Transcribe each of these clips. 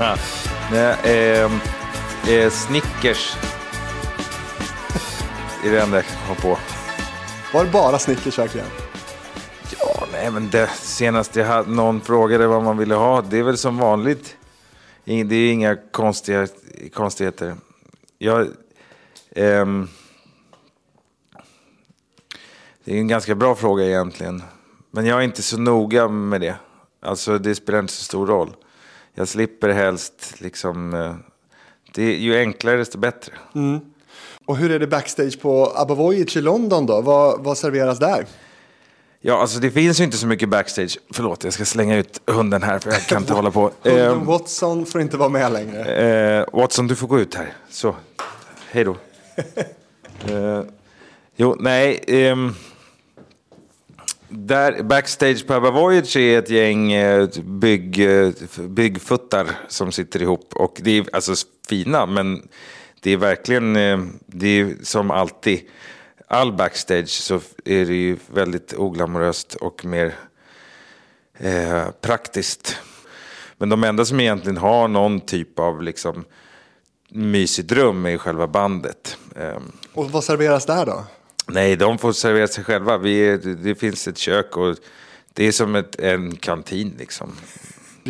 Nej, eh, eh, Snickers. Är det enda jag kan komma på. Var det bara Snickers verkligen? Ja, nej, men det senaste jag hade, någon frågade vad man ville ha, det är väl som vanligt. Det är inga konstiga, konstigheter. Jag, ehm, det är en ganska bra fråga egentligen. Men jag är inte så noga med det. Alltså det spelar inte så stor roll. Jag slipper helst liksom... eh, Det är, ju enklare desto bättre. Och hur är det backstage på Abba Voyage i London då? Vad, vad serveras där? Ja, alltså det finns ju inte så mycket backstage. Förlåt, jag ska slänga ut hunden här för jag kan inte hålla på. Hunden Ehm, Watson får inte vara med längre. Eh, Watson, du får gå ut här. Så, hej då. eh, jo, nej. ehm, där, backstage på Abba Voyage är ett gäng eh, bygg, eh, byggfuttar som sitter ihop. Och det är alltså fina, men det är verkligen, eh, det är som alltid. All backstage så är det ju väldigt oglamoröst och mer eh, praktiskt. Men de enda som egentligen har någon typ av liksom mysigt rum är själva bandet. Ehm. Och vad serveras där då? Nej, de får servera sig själva. Vi det finns ett kök och det är som ett, en kantin liksom.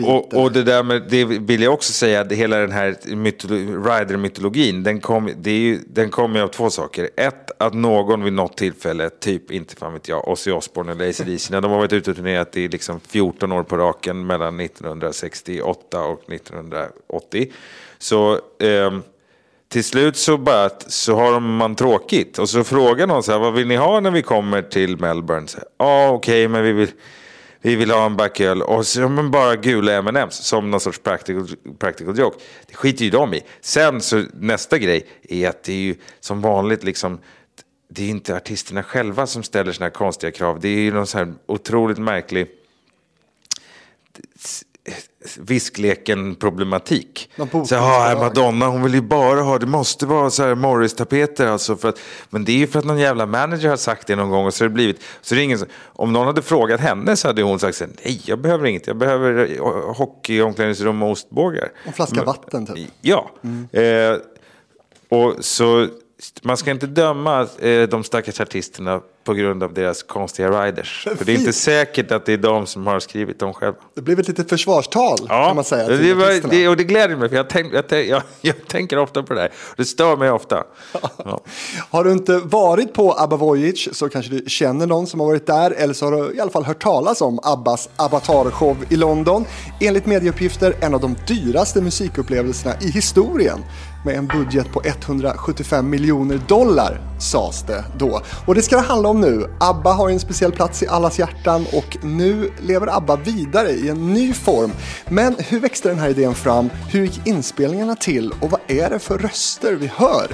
Och, och det där med, det vill jag också säga, att hela den här mytolo- Rider-mytologin, den kom, det är ju, den kommer ju av två saker. Ett, att någon vid något tillfälle, typ, inte fan vet jag, Ozzy Osbourne eller AC/DC, när de har varit ute och turnerat i liksom 14 år på raken mellan 1968 och 1980. Så ehm, till slut så, bara, så har man tråkigt. Och så frågar någon så här, vad vill ni ha när vi kommer till Melbourne? Ja, ah, okej, men vi vill, vi vill ha en backöl. Och så men bara gula M&M's som någon sorts practical, practical joke. Det skiter ju de i. Sen så nästa grej är att det är ju som vanligt liksom det är ju inte artisterna själva som ställer sina här konstiga krav. Det är ju någon så här otroligt märklig viskleken-problematik. Så ja, Madonna, hon vill ju bara ha, det måste vara så här Morris-tapeter alltså. För att, men det är ju för att någon jävla manager har sagt det någon gång och så har det blivit, så det är ingen, om någon hade frågat henne så hade hon sagt så här, nej jag behöver inget, jag behöver eh, hockey, omklädningsrum och ostbågar. En flaska Men- vatten typ. Ja. Eh, och så man ska inte döma eh, de stackars artisterna på grund av deras konstiga riders. För det är inte säkert att det är de som har skrivit dem själva. Det blev ett litet försvarstal kan man säga. det, var, det, och det gläder mig för jag, tänk, jag, tänk, jag, jag tänker ofta på det här. Det stör mig ofta. Ja. Har du inte varit på Abba Voyage så kanske du känner någon som har varit där eller så har du i alla fall hört talas om Abbas Avatar-show i London. Enligt medieuppgifter en av de dyraste musikupplevelserna i historien med en budget på 175 miljoner dollar sades det då. Och det ska det handla om nu. ABBA har ju en speciell plats i allas hjärtan och nu lever ABBA vidare i en ny form. Men hur växte den här idén fram? Hur gick inspelningarna till och vad är det för röster vi hör?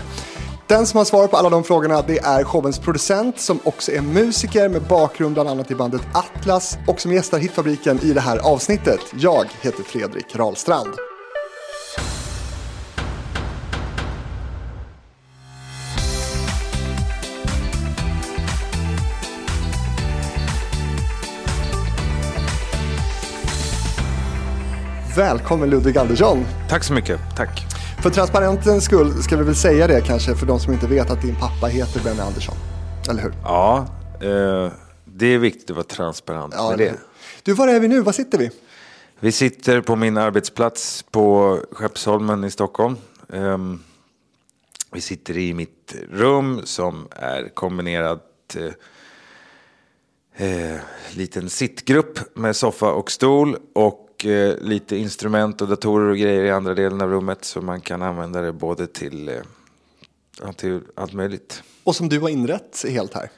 Den som har svar på alla de frågorna det är showens producent som också är musiker med bakgrund bland annat i bandet Atlas och som gästar Hitfabriken i det här avsnittet. Jag heter Fredrik Rahlstrand. Välkommen Ludvig Andersson. Tack så mycket. Tack. För transparentens skull ska vi väl säga det kanske för de som inte vet att din pappa heter Benny Andersson. Eller hur? Ja, eh, det är viktigt att vara transparent med eller det. Du, var är vi nu? Var sitter vi? Vi sitter på min arbetsplats på Skeppsholmen i Stockholm. Ehm, vi sitter i mitt rum som är kombinerat eh, eh, liten sittgrupp med soffa och stol och eh, lite instrument och datorer och grejer i andra delen av rummet så man kan använda det både till, eh, till allt möjligt. Och som du har inrett helt här.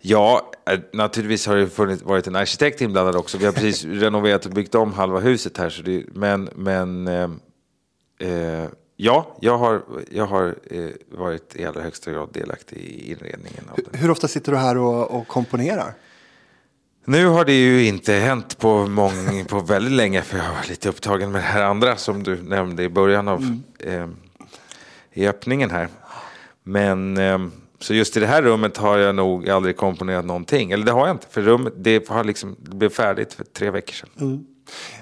Ja, eh, naturligtvis har det funnits, varit en arkitekt inblandad också. Vi har precis renoverat och byggt om halva huset här. Så det, men men eh, ja, jag har, jag har varit i allra högsta grad delaktig i inredningen den. Hur ofta sitter du här och, och komponerar? Nu har det ju inte hänt på, mång, på väldigt länge för jag var lite upptagen med det här andra som du nämnde i början av eh, i öppningen här. Men eh, så just i det här rummet har jag nog aldrig komponerat någonting. Eller det har jag inte, för rummet det, har liksom, det blev färdigt för tre veckor sedan.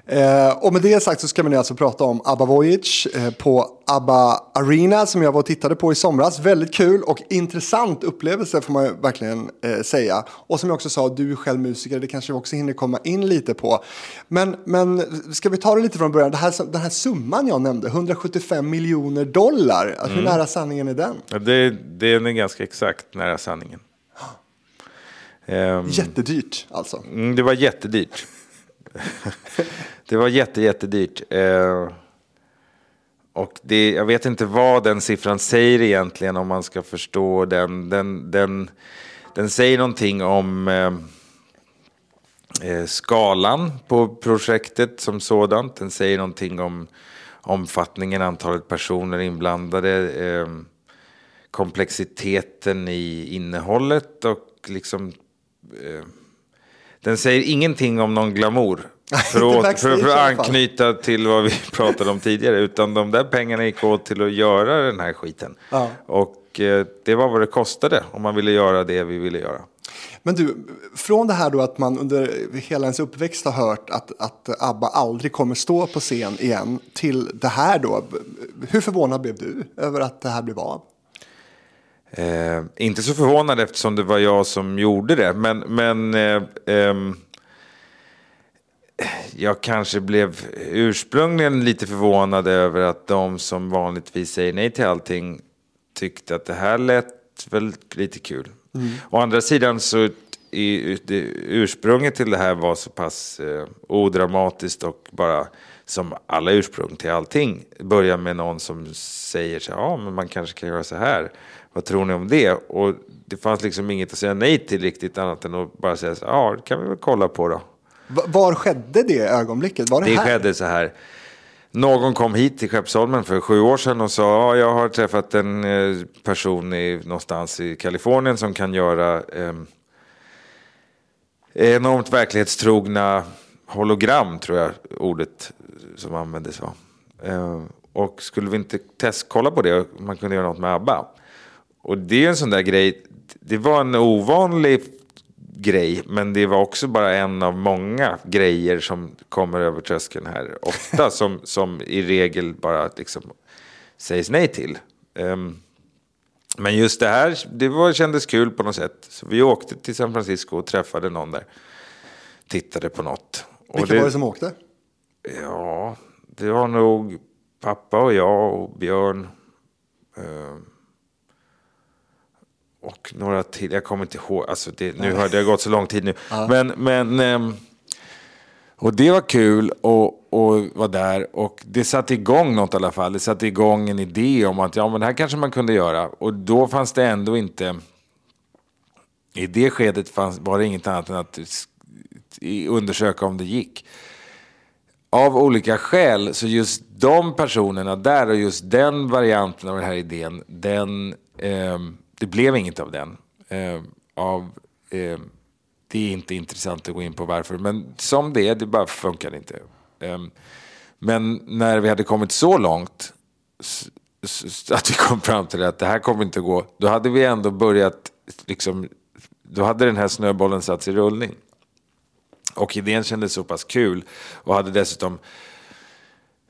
Eh, och med det sagt så ska vi nu alltså prata om ABBA Voyage eh, på ABBA Arena som jag var och tittade på i somras. Väldigt kul och intressant upplevelse får man ju verkligen eh, säga. Och som jag också sa, du är själv musiker, det kanske vi också hinner komma in lite på. Men, men ska vi ta det lite från början? Det här, den här summan jag nämnde, 175 miljoner dollar, alltså, mm. hur nära sanningen är den? Ja, det, det är ganska exakt nära sanningen. Jättedyrt alltså. Mm, det var jättedyrt. det var jätte, jättedyrt. Eh, och det, jag vet inte vad den siffran säger egentligen om man ska förstå den. Den, den, den säger någonting om eh, eh skalan på projektet som sådant. Den säger någonting om omfattningen, antalet personer inblandade, eh, komplexiteten i innehållet och liksom Eh, den säger ingenting om någon glamour. För att, för, för att anknyta till vad vi pratade om tidigare. Utan de där pengarna gick åt till att göra den här skiten. Ja. Och eh, det var vad det kostade om man ville göra det vi ville göra. Men du, från det här då att man under hela ens uppväxt har hört att, att ABBA aldrig kommer stå på scen igen till det här då. Hur förvånad blev du över att det här blev av? Eh, inte så förvånad eftersom det var jag som gjorde det. Men, men eh, eh, jag kanske blev ursprungligen lite förvånad över att de som vanligtvis säger nej till allting tyckte att det här lät väl lite kul. Mm. Å andra sidan så i, ursprunget till det här var så pass eh, odramatiskt och bara som alla ursprung till allting börjar med någon som säger så ja men man kanske kan göra så här. Vad tror ni om det? Och det fanns liksom inget att säga nej till riktigt annat än att bara säga så ja det kan vi väl kolla på då. Var skedde det ögonblicket? Var det, det här? skedde så här. Någon kom hit till Skeppsholmen för sju år sedan och sa ja, jag har träffat en eh, person i, någonstans i Kalifornien som kan göra eh, enormt verklighetstrogna hologram, tror jag ordet som användes var. Eh, och skulle vi inte testkolla på det, man kunde göra något med ABBA. Och det är en sån där grej, det var en ovanlig grej, men det var också bara en av många grejer som kommer över tröskeln här. Ofta som, som i regel bara liksom sägs nej till. Um, men just det här, det var, kändes kul på något sätt. Så vi åkte till San Francisco och träffade någon där. Tittade på något. Vilka var det som åkte? Ja, det var nog pappa och jag och Björn. Um, och några till. Jag kommer inte ihåg. Alltså det, nu har det gått så lång tid nu. Ja. Men, men ehm, och det var kul och, och var där. Och det satte igång något i alla fall. Det satte igång en idé om att ja, men det här kanske man kunde göra. Och då fanns det ändå inte... I det skedet fanns, var det inget annat än att undersöka om det gick. Av olika skäl, så just de personerna där och just den varianten av den här idén, den... Eh, det blev inget av den. Eh, av, eh, det är inte intressant att gå in på varför, men som det är, det bara funkar inte. Eh, men när vi hade kommit så långt att vi kom fram till att det här kommer inte att gå, då hade vi ändå börjat, liksom, då hade den här snöbollen satts i rullning. Och idén kändes så pass kul och hade dessutom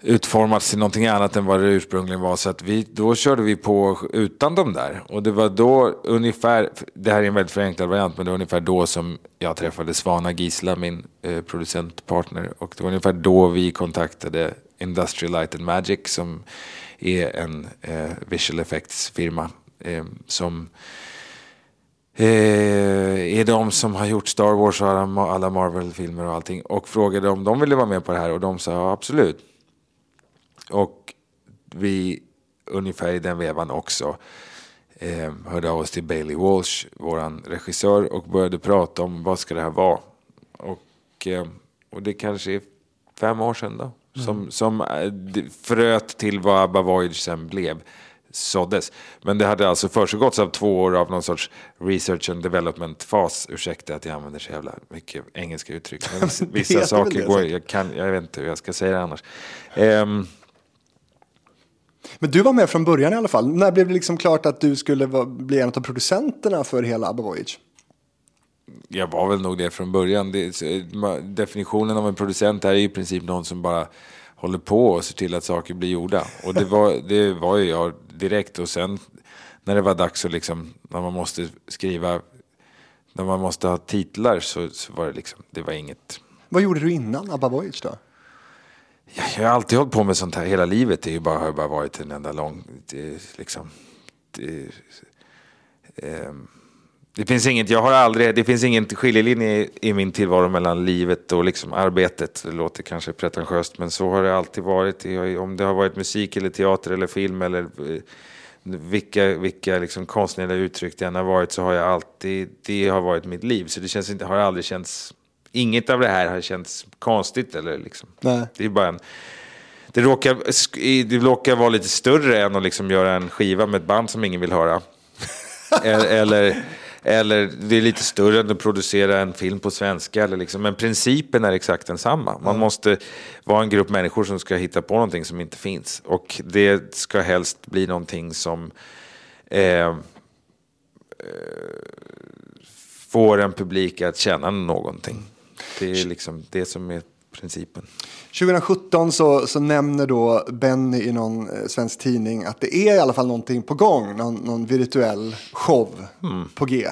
utformats till någonting annat än vad det ursprungligen var. Så att vi, då körde vi på utan dem där. Och det var då ungefär, det här är en väldigt förenklad variant, men det var ungefär då som jag träffade Svana Gisla, min eh, producentpartner. Och det var ungefär då vi kontaktade Industrial Light and Magic som är en eh, visual effects firma eh, som eh, är de som har gjort Star Wars och alla Marvel-filmer och allting. Och frågade om de ville vara med på det här och de sa ja, absolut. Och vi, ungefär i den vevan också, eh, hörde av oss till Bailey Walsh, vår regissör, och började prata om vad ska det här vara. Och, eh, och det kanske är fem år sedan då. Mm. Som, som eh, fröt till vad Abba Voyage sen blev såddes. Men det hade alltså försiggått av två år av någon sorts research and development-fas. Ursäkta att jag använder så jävla mycket engelska uttryck. Men vissa saker går, jag, kan, jag vet inte hur jag ska säga det annars. Um, men du var med från början i alla fall. När blev det liksom klart att du skulle bli en av producenterna för hela ABBA Voyage? jag var väl nog det från början. Det, definitionen av en producent är i princip någon som bara håller på och ser till att saker blir gjorda. Och det var, det var ju jag direkt. Och sen när det var dags att liksom, när man måste skriva, när man måste ha titlar så, så var det liksom, det var inget. Vad gjorde du innan ABBA Voyage då? Jag har alltid hållit på med sånt här hela livet. Det är ju bara, har ju bara varit en enda lång... Det, liksom, det, eh, det finns inget, jag har aldrig, det finns ingen skiljelinje i, i min tillvaro mellan livet och liksom arbetet. Det låter kanske pretentiöst men så har det alltid varit. Om det har varit musik eller teater eller film eller eh, vilka, vilka liksom konstnärliga uttryck det än har varit så har jag alltid, det har varit mitt liv. Så det känns inte, har aldrig känts inget av det här har känts konstigt. Eller liksom. Nej. Det är bara en, det råkar, det råkar vara lite större än att liksom göra en skiva med ett band som ingen vill höra. eller, eller det är lite större än att producera en film på svenska. Eller liksom. Men principen är exakt densamma. Man mm. måste vara en grupp människor som ska hitta på någonting som inte finns. Och det ska helst bli någonting som eh, eh, får en publik att känna någonting. Det är liksom det som är principen. 2017 så, så nämner då Benny i någon eh, svensk tidning att det är i alla fall någonting på gång, någon, någon virtuell show mm. på G.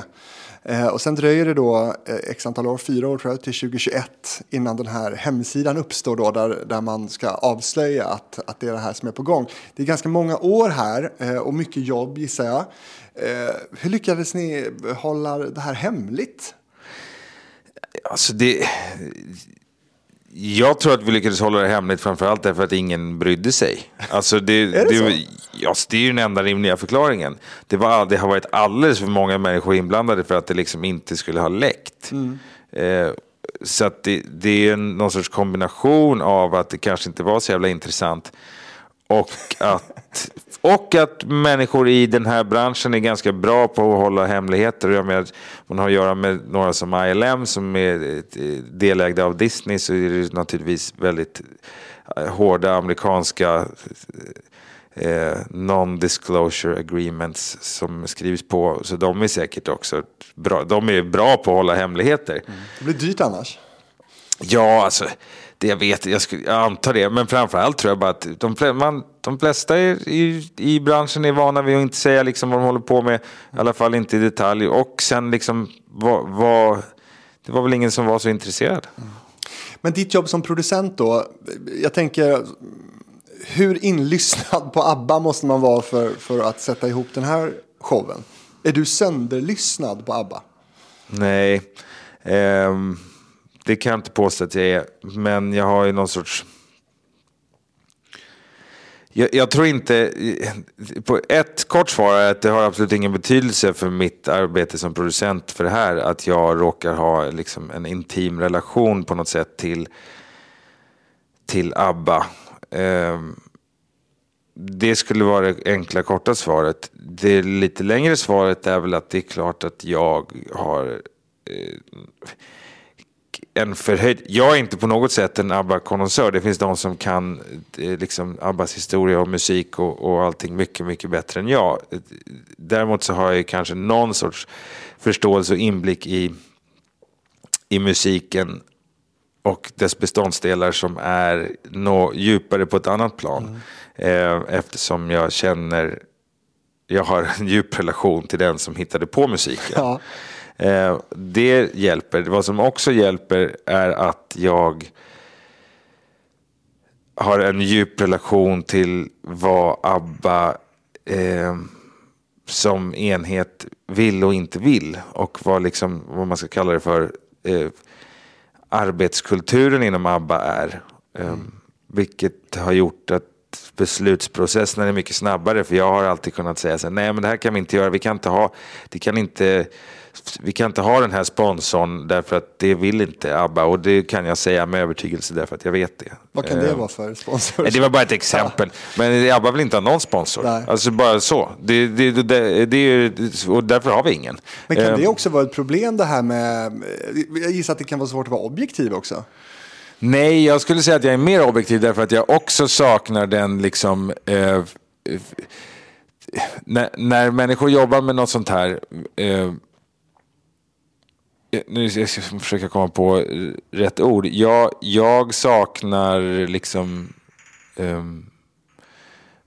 Eh, och sen dröjer det då eh, x antal år, fyra år tror jag, till 2021 innan den här hemsidan uppstår då där, där man ska avslöja att, att det är det här som är på gång. Det är ganska många år här eh, och mycket jobb gissar jag. Eh, hur lyckades ni hålla det här hemligt? Alltså det... Jag tror att vi lyckades hålla det hemligt framförallt därför att ingen brydde sig. Alltså det, är det, det, så? Ja, det är ju den enda rimliga förklaringen. Det, var, det har varit alldeles för många människor inblandade för att det liksom inte skulle ha läckt. Mm. Eh, så att det, det är någon sorts kombination av att det kanske inte var så jävla intressant och att, och att människor i den här branschen är ganska bra på att hålla hemligheter. Jag menar, man har att göra med några som ILM som är delägda av Disney så är det naturligtvis väldigt eh, hårda amerikanska eh, non-disclosure agreements som skrivs på. Så de är säkert också bra. De är bra på att hålla hemligheter. Mm. Det blir dyrt annars. Ja, alltså det jag vet, jag, skulle, jag antar det. Men framförallt tror jag bara att de, man, de flesta i, i, i, branschen är vana vid att inte säga liksom vad de håller på med. I alla fall inte i detalj. Och sen liksom, vad, vad, det var väl ingen som var så intresserad. Mm. Men ditt jobb som producent då? Jag tänker, hur inlyssnad på ABBA måste man vara för, för att sätta ihop den här showen? Är du sönderlyssnad på ABBA? Nej. Um det kan jag inte påstå att jag är. Men jag har ju någon sorts... Jag, jag, tror inte... På ett kort svar är att det har absolut ingen betydelse för mitt arbete som producent för det här. Att jag råkar ha liksom en intim relation på något sätt till, till ABBA. Um, det skulle vara det enkla korta svaret. Det lite längre svaret är väl att det är klart att jag har... Eh, en förhöjd... Jag är inte på något sätt en ABBA-konnässör. Det finns de som kan eh, liksom, ABBAs historia och musik och, och allting mycket, mycket bättre än jag. Däremot så har jag kanske någon sorts förståelse och inblick i, i musiken och dess beståndsdelar som är nå djupare på ett annat plan. Mm. Eh, eftersom jag känner, jag har en djup relation till den som hittade på musiken. Ja. Eh, det hjälper. Vad som också hjälper är att jag har en djup relation till vad ABBA eh, som enhet vill och inte vill. Och vad, liksom, vad man ska kalla det för eh, arbetskulturen inom ABBA är. Eh, mm. Vilket har gjort att beslutsprocessen är mycket snabbare. För jag har alltid kunnat säga så här, nej men det här kan vi inte göra. Vi kan inte ha, det kan inte vi kan inte ha den här sponsorn därför att det vill inte ABBA. Och det kan jag säga med övertygelse därför att jag vet det. Vad kan det eh, vara för sponsor? Det var bara ett exempel. Ja. Men ABBA vill inte ha någon sponsor. Nej. Alltså bara så. Det, det, det, det, och därför har vi ingen. Men kan det eh, också vara ett problem det här med... Jag gissar att det kan vara svårt att vara objektiv också. Nej, jag skulle säga att jag är mer objektiv därför att jag också saknar den liksom... Eh, när, när människor jobbar med något sånt här eh, nu ska jag försöka komma på rätt ord. Jag, jag saknar liksom um,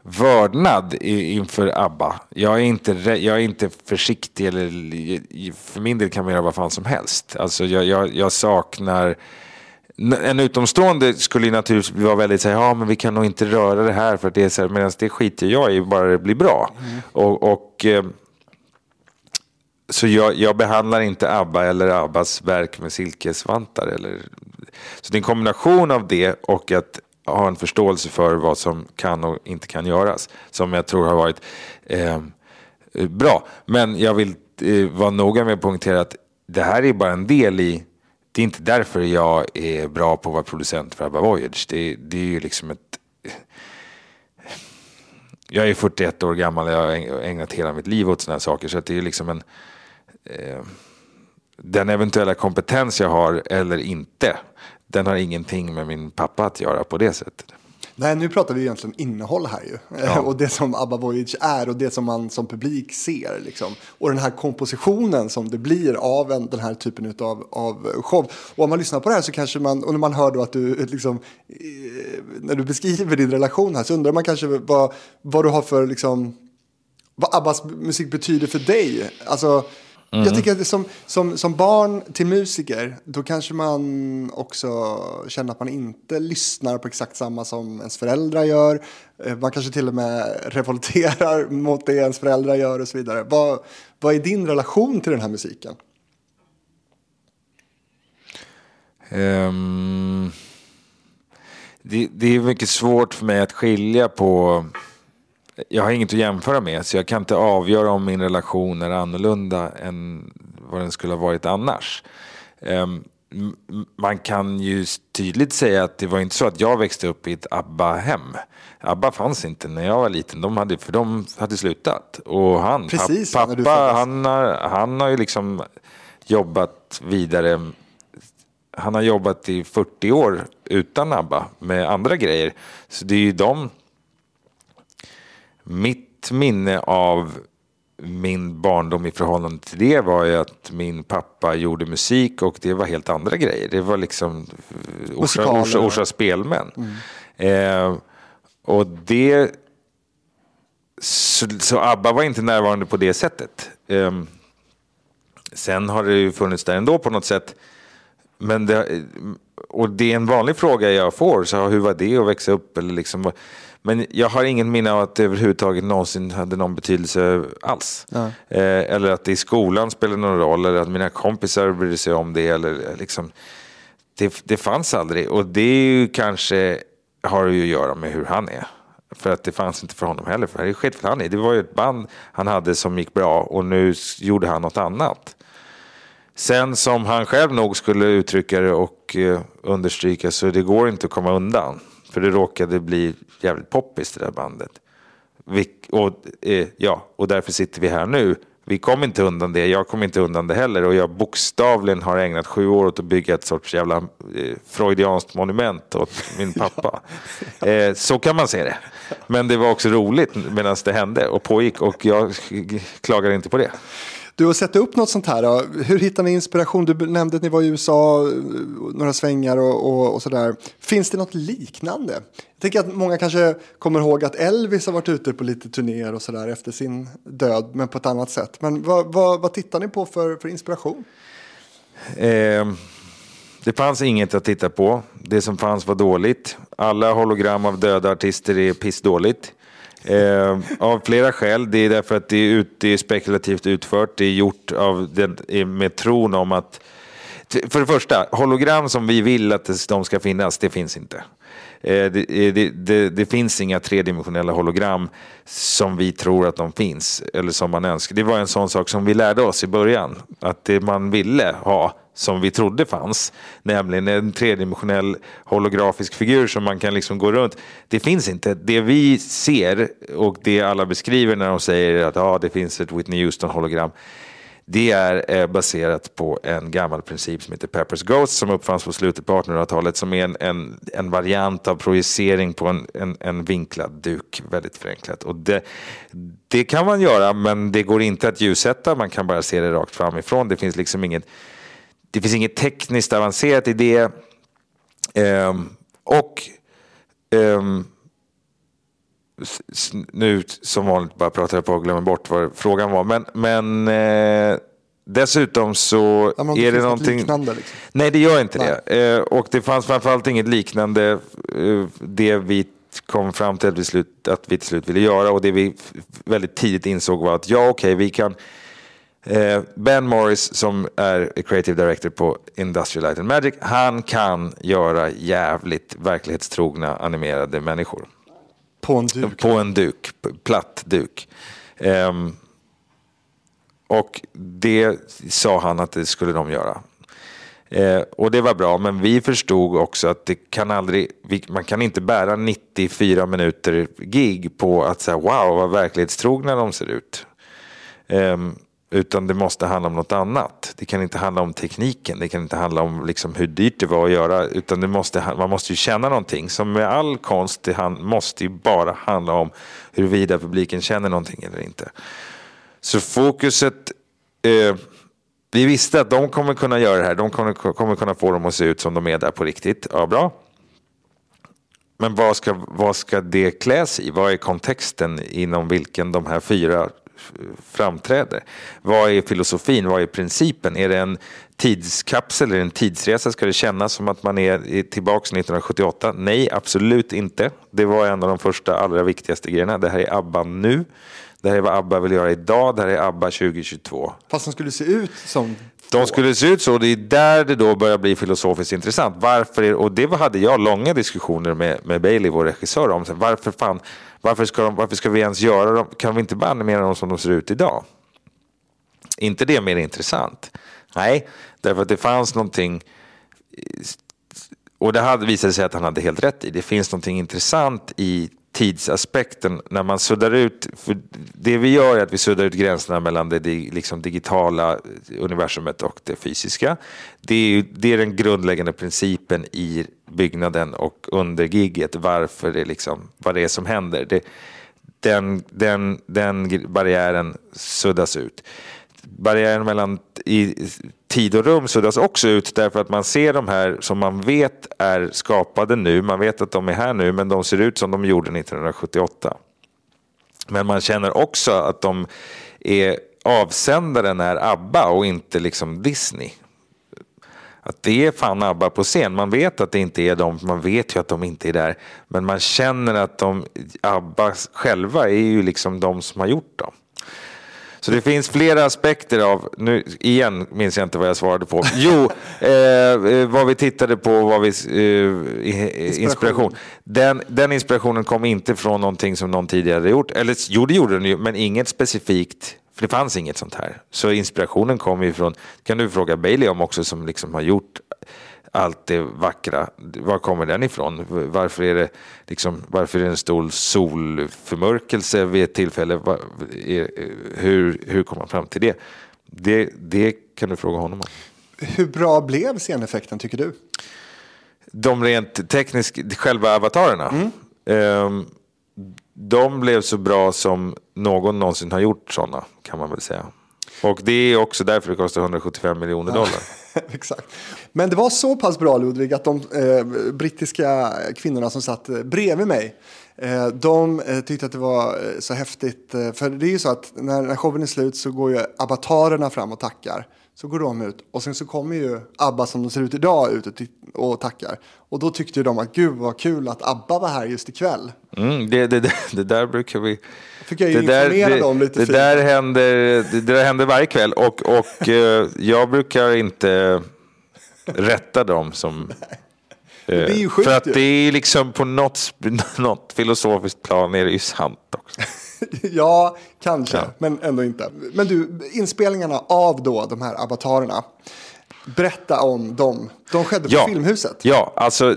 vördnad inför ABBA. Jag är, inte, jag är inte försiktig, eller för min del kan man göra vad fan som helst. Alltså jag, jag, jag saknar... En utomstående skulle naturligtvis vara väldigt säga, ja men vi kan nog inte röra det här för det är så här, medan det skiter jag i, bara det blir bra. Mm. Och, och eh, så jag, jag, behandlar inte ABBA eller ABBAs verk med silkesvantar. Eller, så det är en kombination av det och att ha en förståelse för vad som kan och inte kan göras. Som jag tror har varit eh, bra. Men jag vill eh, vara noga med att poängtera att det här är bara en del i det är inte därför jag är bra på att vara producent för ABBA Voyage. Det, det är ju liksom ett... Jag är 41 år gammal och jag har ägnat hela mitt liv åt sådana här saker. Så det är liksom en... Eh, den eventuella kompetens jag har eller inte den har ingenting med min pappa att göra på det sättet. Nej, nu pratar vi egentligen innehåll här ju. Ja. och det som ABBA Voyage är och det som man som publik ser. Liksom. Och den här kompositionen som det blir av en, den här typen av, av show. Och om man lyssnar på det här så kanske man, och när man hör då att du liksom, eh, när du beskriver din relation här så undrar man kanske vad, vad du har för, liksom, vad Abbas musik betyder för dig. Alltså, Mm. Jag tycker att som, som, som barn till musiker, då kanske man också känner att man inte lyssnar på exakt samma som ens föräldrar gör. Eh, man kanske till och med revolterar mot det ens föräldrar gör och så vidare. Vad, vad är din relation till den här musiken? Um, det, det är mycket svårt för mig att skilja på jag har inget att jämföra med, så jag kan inte avgöra om min relation är annorlunda än vad den skulle ha varit annars. Um, man kan ju tydligt säga att det var inte så att jag växte upp i ett ABBA-hem. ABBA fanns inte när jag var liten, de hade, för de hade slutat. Och han, Precis, pappa, han har, han har ju liksom jobbat vidare. Han har jobbat i 40 år utan ABBA med andra grejer. Så det är ju de mitt minne av min barndom i förhållande till det var ju att min pappa gjorde musik och det var helt andra grejer. Det var liksom eh, Orsa, Orsa, Orsa spelmän. Mm. Eh, och det... Så, så, ABBA var inte närvarande på det sättet. Eh, sen har det ju funnits där ändå på något sätt. Men det, och det är en vanlig fråga jag får, så hur var det att växa upp? Eller liksom, men jag har ingen minne av att det överhuvudtaget någonsin hade någon betydelse alls. Eh, eller att det i skolan spelade någon roll, eller att mina kompisar brydde sig om det. Eller, eh, liksom, det, det fanns aldrig. Och det är ju kanske har ju att göra med hur han är. För att det fanns inte för honom heller. För det för han är. Det var ju ett band han hade som gick bra och nu gjorde han något annat. Sen som han själv nog skulle uttrycka det och eh, understryka så det går inte att komma undan. För det råkade bli jävligt poppis det där bandet. Vi, och, eh, ja, och därför sitter vi här nu. Vi kom inte undan det, jag kom inte undan det heller. Och jag bokstavligen har ägnat sju år åt att bygga ett sorts jävla eh, freudianskt monument åt min pappa. eh, så kan man se det. Men det var också roligt medan det hände och pågick och jag klagar inte på det. Du har sett upp något sånt här. Då. Hur hittar ni inspiration? Du nämnde att ni var i USA några svängar och, och, och sådär. Finns det något liknande? Jag tänker att många kanske kommer ihåg att Elvis har varit ute på lite turnéer och sådär efter sin död, men på ett annat sätt. Men vad, vad, vad tittar ni på för, för inspiration? Eh, det fanns inget att titta på. Det som fanns var dåligt. Alla hologram av döda artister är pissdåligt. Eh, av flera skäl. Det är därför att det är, ut, det är spekulativt utfört. Det är gjort av den, med tron om att... För det första, hologram som vi vill att de ska finnas, det finns inte. Eh, det, eh, det, det, det, finns inga tredimensionella hologram som vi tror att de finns. Eller som man önskar. Det var en sån sak som vi lärde oss i början. Att det man ville ha som vi trodde fanns, nämligen en tredimensionell holografisk figur som man kan liksom gå runt. Det finns inte. Det vi ser och det alla beskriver när de säger att ah, det finns ett Whitney Houston-hologram, det är eh, baserat på en gammal princip som heter Peppers Ghost som uppfanns på slutet på 1800-talet som är en, en, en, variant av projicering på en, en, en vinklad duk, väldigt förenklat. Och det, det kan man göra men det går inte att ljussätta, man kan bara se det rakt framifrån. Det finns liksom inget det finns inget tekniskt avancerat i det. Um, och um, nu som vanligt bara pratar jag på och glömmer bort vad frågan var. Men, men eh, dessutom så ja, är det någonting... Liknande, liksom. Nej, det gör inte Nej. det. Eh, och det fanns framförallt inget liknande eh, det vi kom fram till att vi, slut, att vi till slut ville göra. Och det vi väldigt tidigt insåg var att ja, okej, okay, vi kan Eh, ben Morris som är creative director på Industrial Light and Magic, han kan göra jävligt verklighetstrogna animerade människor. På en duk? På en duk, platt duk. Um, och det sa han att det skulle de göra. Eh, och det var bra, men vi förstod också att det kan aldrig, vi, man kan inte bära 94 minuter gig på att säga wow vad verklighetstrogna de ser ut. Eh, utan det måste handla om något annat. Det kan inte handla om tekniken, det kan inte handla om liksom hur dyrt det var att göra. Utan det måste, man måste ju känna någonting. Som med all konst, det måste ju bara handla om huruvida publiken känner någonting eller inte. Så fokuset... Eh, vi visste att de kommer kunna göra det här. De kommer, kommer kunna få dem att se ut som de är där på riktigt. Ja, bra. Men vad ska, vad ska det kläs i? Vad är kontexten inom vilken de här fyra framträder. Vad är filosofin? Vad är principen? Är det en tidskapsel eller en tidsresa? Ska det kännas som att man är tillbaka 1978? Nej, absolut inte. Det var en av de första allra viktigaste grejerna. Det här är ABBA nu. Det här är vad ABBA vill göra idag. Det här är ABBA 2022. Fast de skulle se ut som de skulle se ut så. Det är där det då börjar bli filosofiskt intressant. Varför, och det hade jag långa diskussioner med, med Bailey, vår regissör, om. Varför fan varför ska, de, varför ska vi ens göra dem? Kan vi inte bara animera dem som de ser ut idag? inte det mer intressant? Nej, därför att det fanns någonting och det hade visat sig att han hade helt rätt i. Det finns någonting intressant i tidsaspekten när man suddar ut, för det vi gör är att vi suddar ut gränserna mellan det liksom digitala universumet och det fysiska. Det är, det är den grundläggande principen i byggnaden och under gigget, varför det liksom, vad det är som händer. Det, den, den, den barriären suddas ut. Barriären mellan i, tid och rum suddas också ut därför att man ser de här som man vet är skapade nu. Man vet att de är här nu men de ser ut som de gjorde 1978. Men man känner också att de är avsändaren är ABBA och inte liksom Disney. Att det är fan ABBA på scen. Man vet att det inte är dem, man vet ju att de inte är där. Men man känner att de, ABBA själva är ju liksom de som har gjort dem. Så det finns flera aspekter av, nu igen minns jag inte vad jag svarade på. Jo, eh, eh vad vi tittade på var vi, eh, inspiration. Den, den, inspirationen kom inte från någonting som någon tidigare hade gjort. Eller jo, det gjorde den ju, men inget specifikt. För det fanns inget sånt här. Så inspirationen kom ju från, kan du fråga Bailey om också, som liksom har gjort allt det vackra. Var kommer den ifrån? Varför är det, liksom, varför är det en stor solförmörkelse vid ett tillfälle? Hur, hur kom man fram till det? det? Det kan du fråga honom om. Hur bra blev sceneffekten tycker du? De rent tekniska, själva avatarerna. Mm. Um, de blev så bra som någon någonsin har gjort sådana, kan man väl säga. Och det är också därför det kostar 175 miljoner dollar. Exakt. Men det var så pass bra Ludvig att de eh, brittiska kvinnorna som satt eh, bredvid mig eh, de eh, tyckte att det var eh, så häftigt. Eh, för det är ju så att när, när showen är slut så går ju avatarerna fram och tackar. Så går de ut och sen så kommer ju ABBA som de ser ut idag ut och tackar. Och då tyckte de att gud vad kul att ABBA var här just ikväll. Mm, det, det, det, det där brukar vi... Fick jag ju det informera där, dem lite det, fint. där händer, det, där händer varje kväll och, och eh, jag brukar inte rätta dem som... Ju sjukt För att det är liksom på något, något filosofiskt plan är det ju sant också. ja, kanske, ja. men ändå inte. Men du, inspelningarna av då de här avatarerna. Berätta om dem. De skedde på ja, Filmhuset. Ja, alltså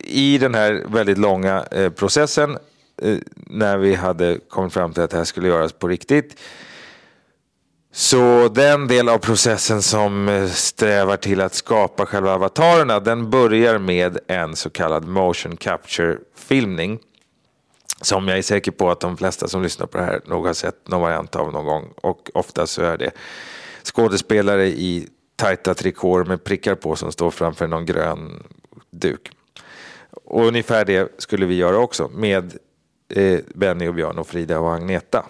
i den här väldigt långa eh, processen eh, när vi hade kommit fram till att det här skulle göras på riktigt. Så den del av processen som eh, strävar till att skapa själva avatarerna den börjar med en så kallad motion capture filmning. Som jag är säker på att de flesta som lyssnar på det här nog har sett någon variant av någon gång och ofta så är det skådespelare i tajta trikåer med prickar på som står framför någon grön duk. Och ungefär det skulle vi göra också med eh, Benny och Björn och Frida och Agneta.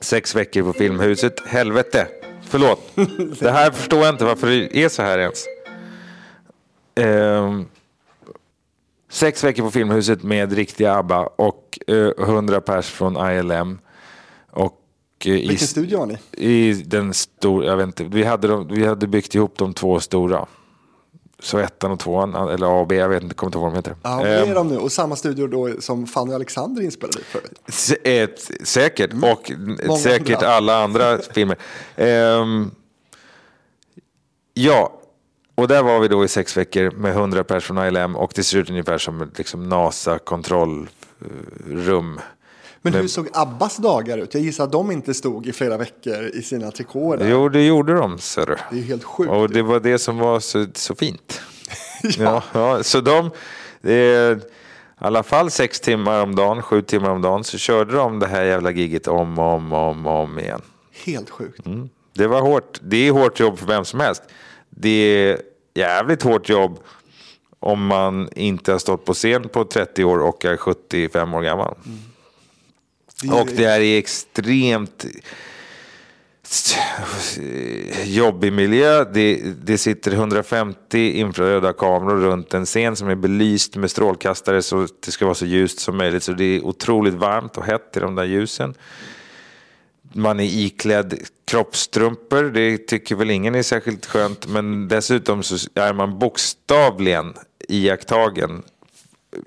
Sex veckor på Filmhuset. Helvete! Förlåt. Det här förstår jag inte varför det är så här ens. Ehm, sex veckor på Filmhuset med riktiga ABBA och eh, 100 pers från ILM. Och, eh, i, Vilken studio var ni? I den stora, jag vet inte, vi hade, de, vi hade byggt ihop de två stora. Så ettan och tvåan, eller A och B, jag vet inte, kommer inte ihåg vad de heter. Ja, det är de nu. Och samma studio då som Fanny och Alexander inspelade i förut. Säkert, och Många säkert andra. alla andra filmer. Ehm, ja, och där var vi då i sex veckor med 100 personer från ILM och det ser ut ungefär som liksom NASA-kontrollrum. Men hur såg Abbas dagar ut? Jag gissar att de inte stod i flera veckor i sina trikåer. Jo, det gjorde de, ser du. Det är helt sjukt. Och det var det som var så, så fint. ja. Ja, ja, så de, i alla fall sex timmar om dagen, sju timmar om dagen, så körde de det här jävla giget om och om, om, om igen. Helt sjukt. Mm. Det var hårt. Det är hårt jobb för vem som helst. Det är jävligt hårt jobb om man inte har stått på scen på 30 år och är 75 år gammal. Det är- Och det är extremt jobbig miljö. Det, det sitter 150 infraröda kameror runt en scen som är belyst med strålkastare så det ska vara så ljust som möjligt. Så det är otroligt varmt och hett i de där ljusen. Man är iklädd kroppstrumpor, det tycker väl ingen är särskilt skönt. Men dessutom så är man bokstavligen iakttagen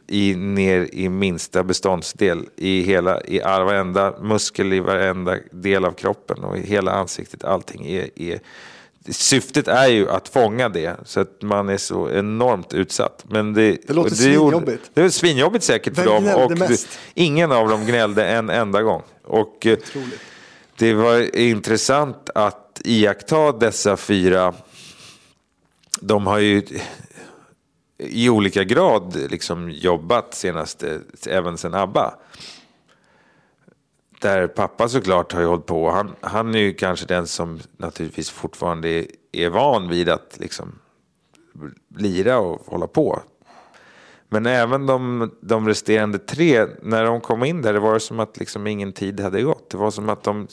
i, ner i minsta beståndsdel i hela, i all- varenda muskel i varenda del av kroppen och i hela ansiktet. Allting är, är Syftet är ju att fånga det så att man är så enormt utsatt. Men det, Det låter gjorde- svinjobbigt. Det är svinjobbigt säkert för Vem dem. gnällde Och mest? det, ingen av dem gnällde en enda gång. Och eh, Otroligt det var intressant att iaktta dessa fyra. De har ju i olika grad liksom jobbat senaste, även sen ABBA. Där pappa såklart har ju hållit på. Han, han är ju kanske den som naturligtvis fortfarande är, är van vid att liksom lira och hålla på. Men även de, de resterande tre, när de kom in där, det var som att liksom ingen tid hade gått. Det var som att de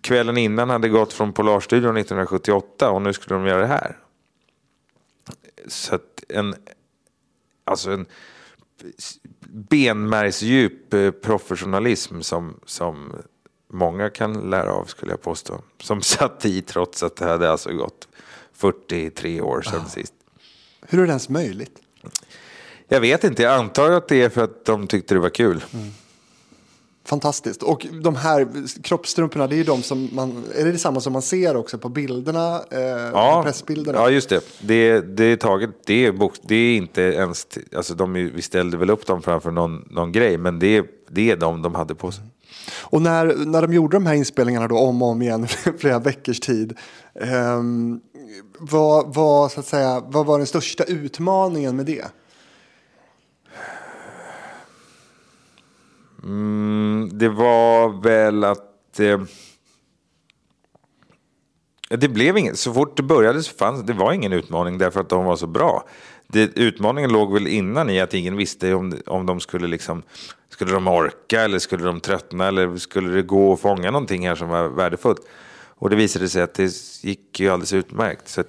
kvällen innan hade gått från Polarstudion 1978 och nu skulle de göra det här. Så att en, alltså en benmärgsdjup eh, professionalism som, som många kan lära av skulle jag påstå. Som satt i trots att det hade alltså gått 43 år sedan sist. Hur är det ens möjligt? Jag vet inte, jag antar att det är för att de tyckte det var kul. Fantastiskt. Och de här kroppstrumporna, det är ju de som man, är det detsamma som man ser också på bilderna, eh, Ja, pressbilderna? ja just det. Det, det är taget, det är, bok, det är inte ens, alltså de, vi ställde väl upp dem framför någon, någon grej, men det är, det är de de hade på sig. Och när, när de gjorde de här inspelningarna då om och om igen flera veckors tid. ehm, vad, vad, så att säga, vad var den största utmaningen med det? Mm, det var väl att... Eh, det blev inget. Så fort det började så fanns det var ingen utmaning därför att de var så bra. Det, utmaningen låg väl innan i att ingen visste om, om de skulle liksom... Skulle de orka eller skulle de tröttna eller skulle det gå att fånga någonting här som var värdefullt? Och det visade sig att det gick ju alldeles utmärkt. Så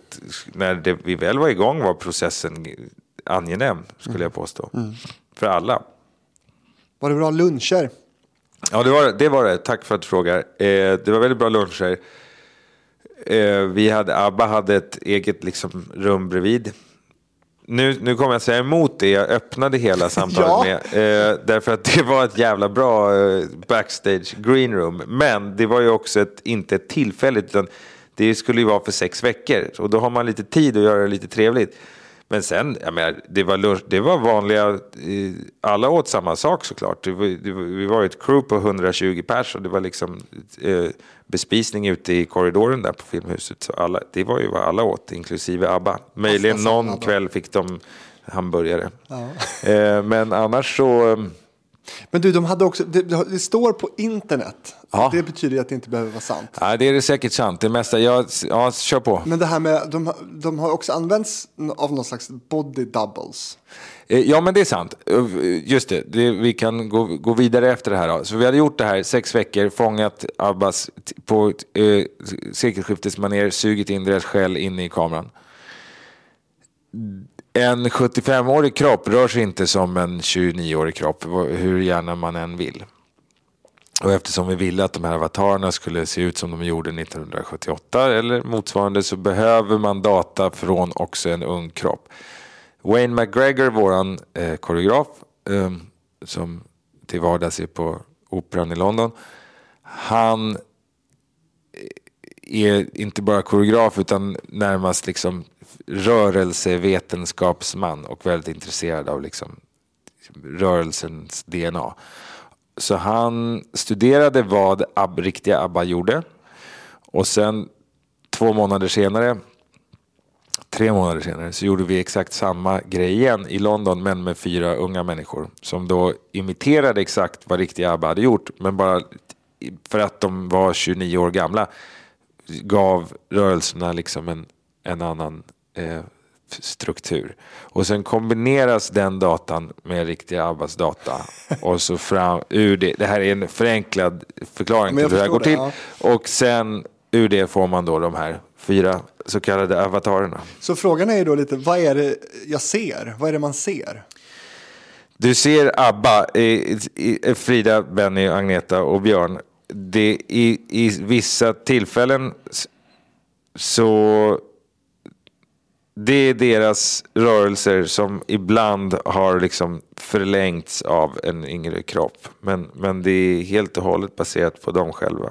när det, vi väl var igång var processen angenäm, skulle jag påstå. För alla. Var det bra luncher? Ja, det var det. Var det. Tack för att du frågar. Eh, det var väldigt bra luncher. Eh, vi hade, ABBA hade ett eget liksom, rum bredvid. Nu, nu kommer jag säga emot det jag öppnade hela samtalet Ja. med. Eh, därför att det var ett jävla bra eh, backstage green room. Men det var ju också ett, inte ett tillfälligt, utan det skulle ju vara för sex veckor. Och då har man lite tid att göra det lite trevligt. Men sen, jag menar, det var, lunch, det var vanliga, alla åt samma sak såklart. Det var, det var, vi var ett crew på 120 pers och det var liksom eh, bespisning ute i korridoren där på Filmhuset. Så alla, det var ju vad alla åt, inklusive ABBA. Möjligen någon ABBA. kväll fick de hamburgare. Eh, men annars så... Men du, de hade också, det, det står på internet. Ja. Det betyder att det inte behöver vara sant. Ja, det är det säkert sant. Det mesta, jag, ja, kör på. Men det här med, de, de har också använts av någon slags body doubles. Eh, Ja, men det är sant. Eh, Just det, det vi kan gå, gå vidare efter det här. Då. Så vi hade gjort det här sex veckor, fångat Abbas på eh, sekelskiftesmanér, sugit in deras själ in i kameran. En 75-årig kropp rör sig inte som en 29-årig kropp, hur gärna man än vill. Och eftersom vi ville att de här avatarerna skulle se ut som de gjorde 1978 eller motsvarande så behöver man data från också en ung kropp. Wayne McGregor, våran eh, koreograf, eh, som till vardags är på Operan i London, han eh, är inte bara koreograf utan närmast liksom rörelsevetenskapsman och väldigt intresserad av liksom rörelsens DNA. Så han studerade vad Ab, riktiga ABBA gjorde och sen två månader senare Tre månader senare så gjorde vi exakt samma grej igen i London men med fyra unga människor som då imiterade exakt vad riktiga ABBA hade gjort men bara för att de var 29 år gamla gav rörelserna liksom en, en annan eh, struktur. Och sen kombineras den datan med riktiga Abbas data. Och så fram, ur det, det här är en förenklad förklaring till hur det här går förstår till. Och sen ur det får man då de här fyra så kallade avatarerna. Så frågan är ju då lite, vad är det jag ser? Vad är det man ser? Du ser ABBA, Frida, Benny, Agneta och Björn. Det, i, I vissa tillfällen så det är deras rörelser som ibland har liksom förlängts av en yngre kropp. Men, men det är helt och hållet baserat på dem själva.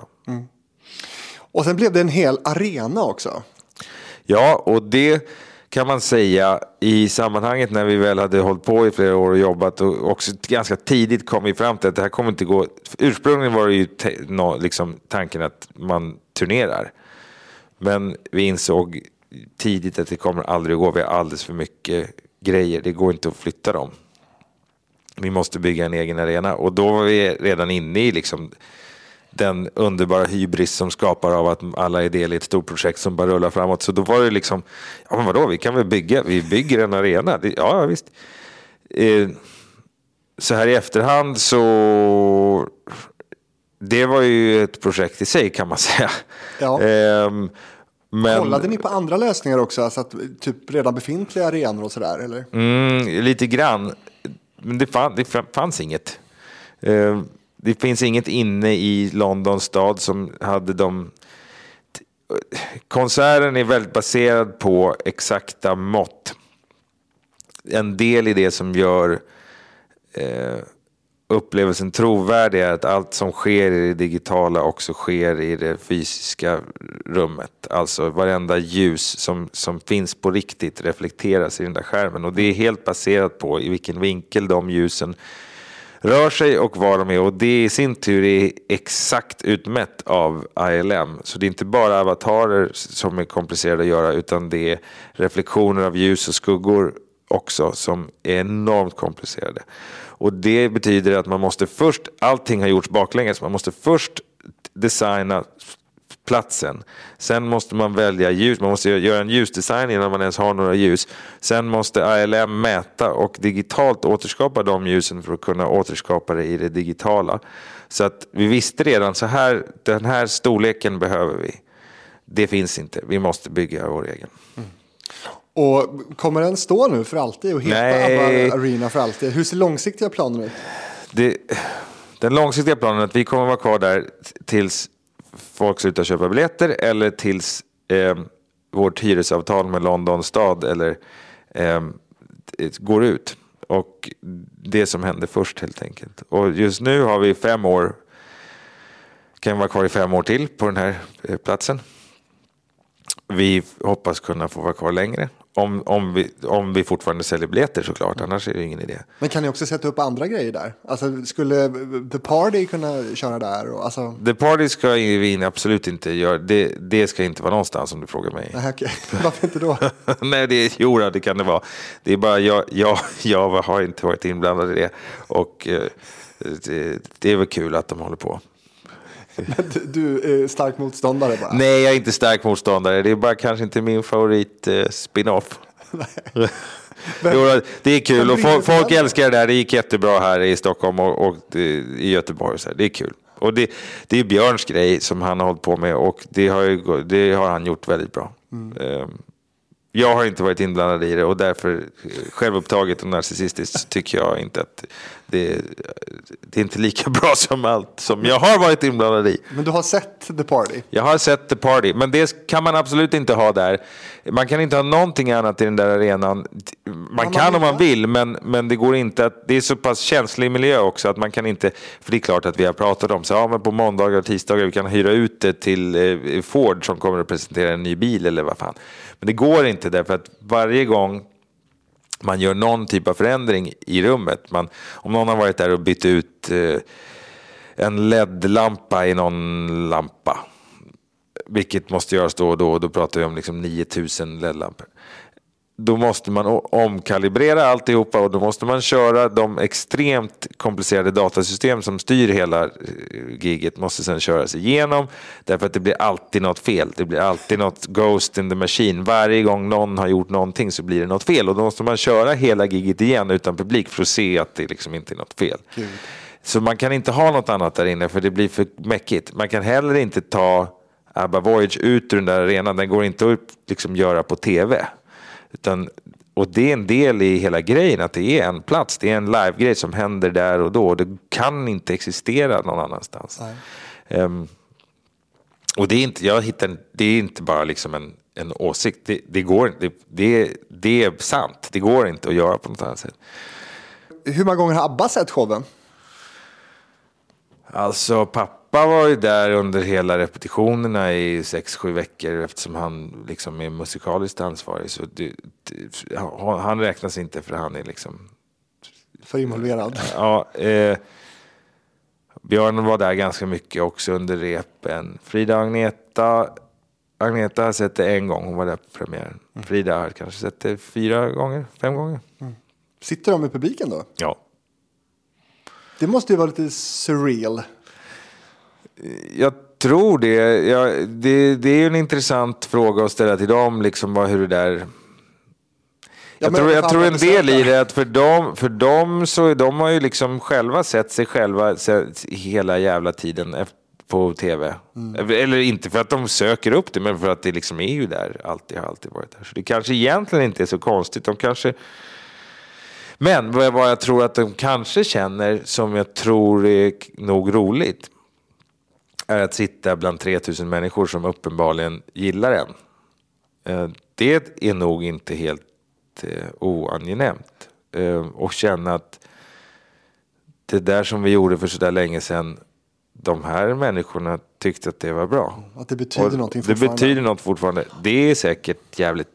Och sen blev det en hel arena också. Ja, och det kan man säga i sammanhanget när vi väl hade hållit på i flera år och jobbat och också ganska tidigt kom vi fram till att det här kommer inte gå. Ursprungligen var det ju no, liksom tanken att man turnerar. Men vi insåg tidigt att det kommer aldrig att gå. Vi har alldeles för mycket grejer. Det går inte att flytta dem. Vi måste bygga en egen arena och då var vi redan inne i liksom den underbara hybris som skapar av att alla är del i ett stort projekt som bara rullar framåt. Så då var det liksom, ja men vadå, vi kan väl bygga, vi bygger en arena. Det, ja, ja, visst. Eh, så här i efterhand så, det var ju ett projekt i sig kan man säga. Ja. Ehm, men, Kollade ni på andra lösningar också? Alltså att, typ redan befintliga arenor och sådär? Eller? Mm, lite grann. Men det, fann, det fanns inget. Eh, det finns inget inne i Londons stad som hade de... Konserten är väldigt baserad på exakta mått. En del i det som gör eh, upplevelsen trovärdig är att allt som sker i det digitala också sker i det fysiska rummet. Alltså varenda ljus som, som finns på riktigt reflekteras i den där skärmen. Och det är helt baserat på i vilken vinkel de ljusen rör sig och var de är. Och det i sin tur är exakt utmätt av ILM. Så det är inte bara avatarer som är komplicerade att göra utan det är reflektioner av ljus och skuggor också som är enormt komplicerade. Och det betyder att man måste först, allting har gjorts baklänges, man måste först designa platsen. Sen måste man välja ljus, man måste göra en ljusdesign innan man ens har några ljus. Sen måste ILM mäta och digitalt återskapa de ljusen för att kunna återskapa det i det digitala. Så att vi visste redan så här, den här storleken behöver vi. Det finns inte, vi måste bygga vår egen. Mm. Och kommer den stå nu för alltid och heta. ABBA Arena för alltid? Hur ser långsiktiga planer ut? det, den långsiktiga planen är att vi kommer vara kvar där tills folk slutar köpa biljetter eller tills eh, vårt hyresavtal med Londons stad eller, eh, går ut. Och det som händer först helt enkelt. Och just nu har vi fem år, kan vara kvar i fem år till på den här eh, platsen. Vi hoppas kunna få vara kvar längre. Om, om, vi, om vi fortfarande säljer biljetter såklart, annars är det ingen idé. Men kan ni också sätta upp andra grejer där? Alltså skulle The Party kunna köra där? Och, alltså, The Party ska vi in absolut inte göra. Det, det ska inte vara någonstans om du frågar mig. nej, okej. Varför inte då? Nej, det jo, det kan det vara. Det är bara jag, jag, jag har inte varit inblandad i det. Och eh, det, det är väl kul att de håller på. Du är stark motståndare bara? Nej, jag är inte stark motståndare. Det är bara kanske inte min favorit eh, spin-off. jo, det är kul och folk, folk älskar det där. Det gick jättebra här i Stockholm och, och i Göteborg. Så det är kul. Och det, det är Björns grej som han har hållit på med och det har, ju, det har han gjort väldigt bra. Mm. Um, jag har inte varit inblandad i det och därför självupptaget och narcissistiskt tycker jag inte att det, det är inte lika bra som allt som jag har varit inblandad i. Men du har sett The Party? Jag har sett The Party, men det kan man absolut inte ha där. Man kan inte ha någonting annat i den där arenan. Man kan om man vill, men, men det går inte att... Det är så pass känslig miljö också att man kan inte... För det är klart att vi har pratat om så ja, men på måndagar och tisdagar vi kan hyra ut det till eh, Ford som kommer att presentera en ny bil eller vad fan. Men det går inte därför att varje gång man gör någon typ av förändring i rummet. Man, om någon har varit där och bytt ut eh, en LED-lampa i någon lampa, vilket måste göras då och då, och då pratar vi om liksom 9000 LED-lampor då måste man omkalibrera alltihopa och då måste man köra de extremt komplicerade datasystem som styr hela eh, giget måste sedan köras igenom därför att det blir alltid något fel. Det blir alltid något ghost in the machine. Varje gång någon har gjort någonting så blir det något fel och då måste man köra hela giget igen utan publik för att se att det liksom inte är något fel. Gud. Så man kan inte ha något annat där inne för det blir för mäckigt. Man kan heller inte ta Abba Voyage ut ur den där arenan. Den går inte att liksom göra på tv. Utan, och det är en del i hela grejen, att det är en plats, det är en live-grej som händer där och då. Det kan inte existera någon annanstans. Um, och det är inte, jag hittar, det är inte bara liksom en, en åsikt, det, det går det, det, det är sant. Det går inte att göra på något annat sätt. Hur många gånger har Abba sett showen? Alltså pappa pappa var ju där under hela repetitionerna i sex, sju veckor eftersom han liksom är musikaliskt ansvarig. Så det, det, han räknas inte för han är liksom... För involverad? Ja. Eh, Björn var där ganska mycket också under repen. Frida och Agneta, Agneta har sett det en gång, hon var där på premiären. Mm. Frida har kanske sett det fyra gånger, fem gånger. Mm. Sitter de i publiken då? Ja. Det måste ju vara lite surreal. Jag tror det. Ja, det. Det är en intressant fråga att ställa till dem, liksom, vad, hur det där... Jag, tror, jag tror en del i det att för dem, för dem så de har ju liksom själva sett sig själva hela jävla tiden på tv. Mm. Eller inte för att de söker upp det, men för att det liksom är ju där. Alltid har alltid varit där. Så det kanske egentligen inte är så konstigt. De kanske... Men vad jag tror att de kanske känner, som jag tror är nog roligt, är att sitta bland 3000 människor som uppenbarligen gillar en. Eh, det är nog inte helt eh, oangenämt. Eh, och känna att det där som vi gjorde för så där länge sedan, de här människorna tyckte att det var bra. Att det betyder och någonting fortfarande. Det betyder något fortfarande. Det är säkert jävligt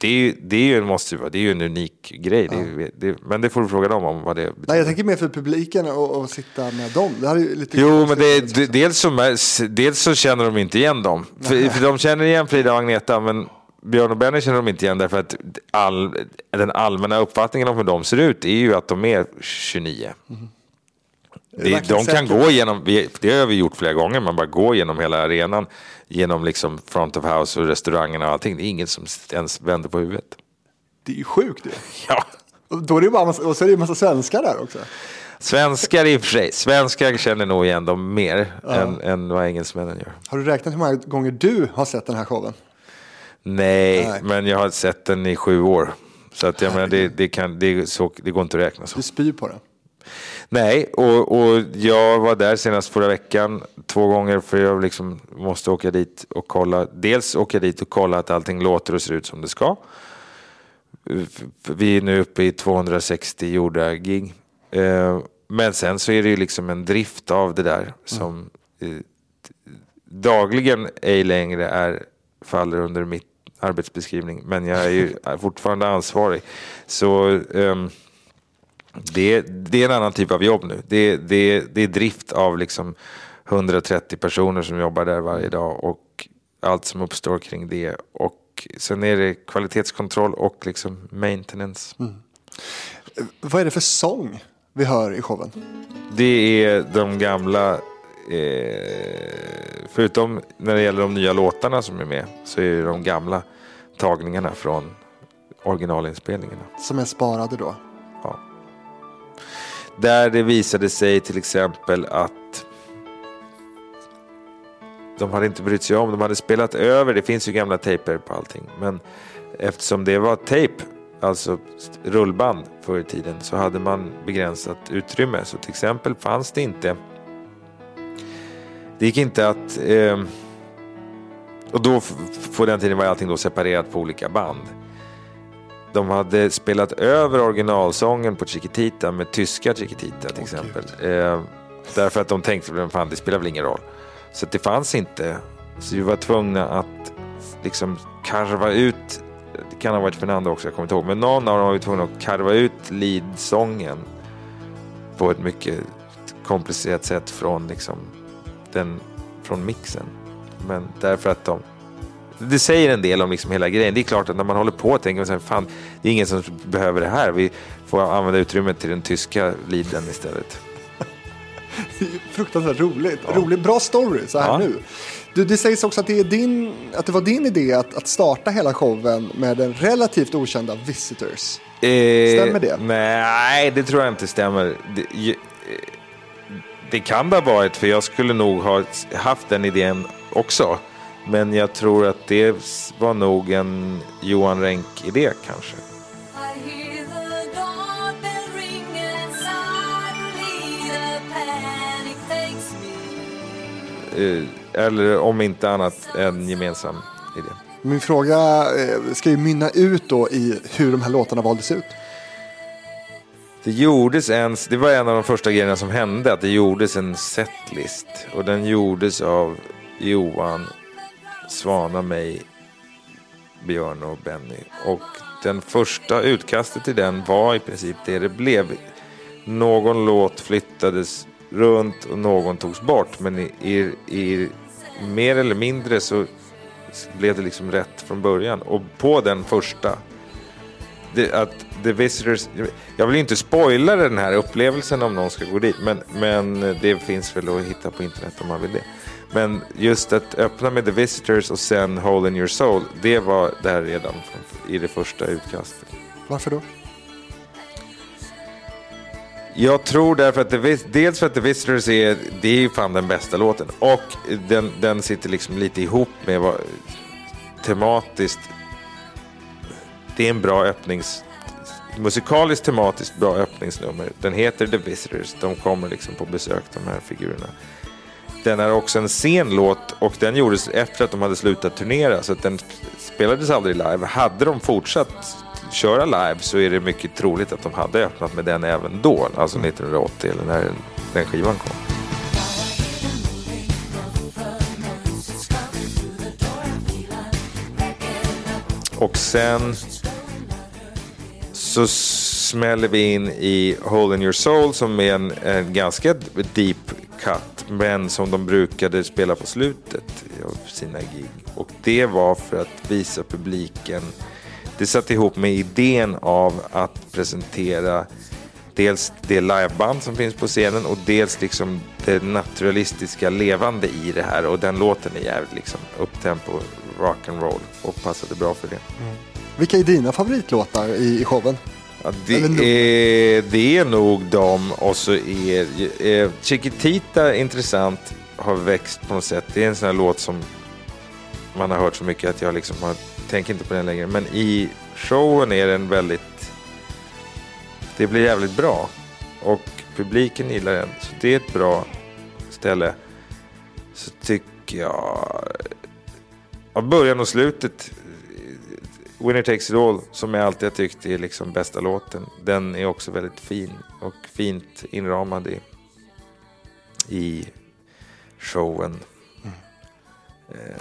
det är ju, det är ju, måste vara, det är ju en unik grej. Ja. Det, det, men det får du fråga dem om vad det betyder. Nej, jag tänker mer för publiken och, och sitta med dem. Det här är lite jo, men dels, så, dels så känner de inte igen dem. För, för, de känner igen Frida och Agneta, men Björn och Benny känner de inte igen därför att all, den allmänna uppfattningen om hur de ser ut är ju att de är 29. Mm. Det, de kan gå igenom, det har vi gjort flera gånger, man bara går genom hela arenan, genom liksom front of house och restaurangerna och allting. Det är ingen som ens vänder på huvudet. Det är ju sjukt det. Ja. Och, då är det bara massa, och så är det en massa svenskar där också. Svenskar i och för sig. Svenskar känner nog igen dem mer ja. än, än vad engelsmännen gör. Har du räknat hur många gånger du har sett den här showen? Nej, Nej. men jag har sett den i sju år. Så att jag menar, det, det, kan, det, så, det går inte att räkna så. Du spyr på den? Nej, och, och jag var där senast förra veckan två gånger för jag liksom måste åka dit och kolla. Dels åka dit och kolla att allting låter och ser ut som det ska. Vi är nu uppe i 260 gjorda gig. Eh, men sen så är det ju liksom en drift av det där som mm. dagligen ej längre är, faller under mitt arbetsbeskrivning. Men jag är ju fortfarande ansvarig. Så um, det, det är en annan typ av jobb nu. Det, det, det är drift av liksom 130 personer som jobbar där varje dag och allt som uppstår kring det. Och sen är det kvalitetskontroll och liksom maintenance. Mm. Vad är det för sång? vi hör i showen? Det är de gamla, eh, förutom när det gäller de nya låtarna som är med, så är det de gamla tagningarna från originalinspelningarna. Som är sparade då? Där det visade sig till exempel att de hade inte brytt sig om, de hade spelat över, det finns ju gamla tejper på allting, men eftersom det var tejp, alltså rullband förr i tiden, så hade man begränsat utrymme. Så till exempel fanns det inte, det gick inte att, eh, och då på den tiden var allting då separerat på olika band. De hade spelat över originalsången på Chiquitita med tyska Chiquitita till exempel. Eh, därför att de tänkte, fan det spelar väl ingen roll. Så det fanns inte. Så vi var tvungna att liksom karva ut, det kan ha varit Fernando också, jag kommer inte ihåg, men någon av dem var vi tvungna att karva ut leadsången på ett mycket komplicerat sätt från, liksom, den, från mixen. Men därför att de det säger en del om liksom hela grejen. Det är klart att när man håller på tänker man så här, fan, det är ingen som behöver det här. Vi får använda utrymmet till den tyska liden istället. Fruktansvärt roligt. Ja. Rolig, bra story så här ja. nu. Du, det sägs också att det, är din, att det var din idé att, att starta hela showen med den relativt okända Visitors. Eh, stämmer det? Nej, det tror jag inte stämmer. Det, det kan det ha varit, för jag skulle nog ha haft den idén också. Men jag tror att det var nog en Johan Renck-idé kanske. Eh, eller om inte annat en gemensam idé. Min fråga eh, ska ju mynna ut då i hur de här låtarna valdes ut. Det gjordes en, det var en av de första grejerna som hände, att det gjordes en setlist. Och den gjordes av Johan, Svana, mig, Björn och Benny. Och den första utkastet till den var i princip det det blev. Någon låt flyttades runt och någon togs bort. Men i, i, i mer eller mindre så blev det liksom rätt från början. Och på den första, det, att The Visitors, jag vill inte spoila den här upplevelsen om någon ska gå dit, men, men det finns väl att hitta på internet om man vill det. Men just att öppna med The Visitors och sen Hole in Your Soul, det var där redan i det första utkastet. Varför då? Jag tror därför att det, dels för att The Visitors är, det är ju fan den bästa låten. Och den, den sitter liksom lite ihop med vad, tematiskt. Det är en bra öppnings, musikaliskt tematiskt bra öppningsnummer. Den heter The Visitors. De kommer liksom på besök de här figurerna. Den är också en sen låt och den gjordes efter att de hade slutat turnera så att den spelades aldrig live. Hade de fortsatt köra live så är det mycket troligt att de hade öppnat med den även då, alltså 1980 eller när den skivan kom. Och sen så smäller vi in i Hole in your soul som är en, en ganska deep cut men som de brukade spela på slutet av sina gig. Och det var för att visa publiken det satt ihop med idén av att presentera dels det liveband som finns på scenen och dels liksom det naturalistiska levande i det här. Och den låten är jävligt liksom upptempo, rock and roll och passade bra för det. Mm. Vilka är dina favoritlåtar i, i showen? Ja, det, är, det är nog de och så är eh, Chiquitita intressant, har växt på något sätt. Det är en sån här låt som man har hört så mycket att jag liksom har tänker inte på den längre. Men i showen är den väldigt... Det blir jävligt bra. Och publiken gillar den. Så det är ett bra ställe. Så tycker jag... Av början och slutet. Winner takes it all, som jag alltid har tyckt är liksom bästa låten. Den är också väldigt fin och fint inramad i, i showen. Mm.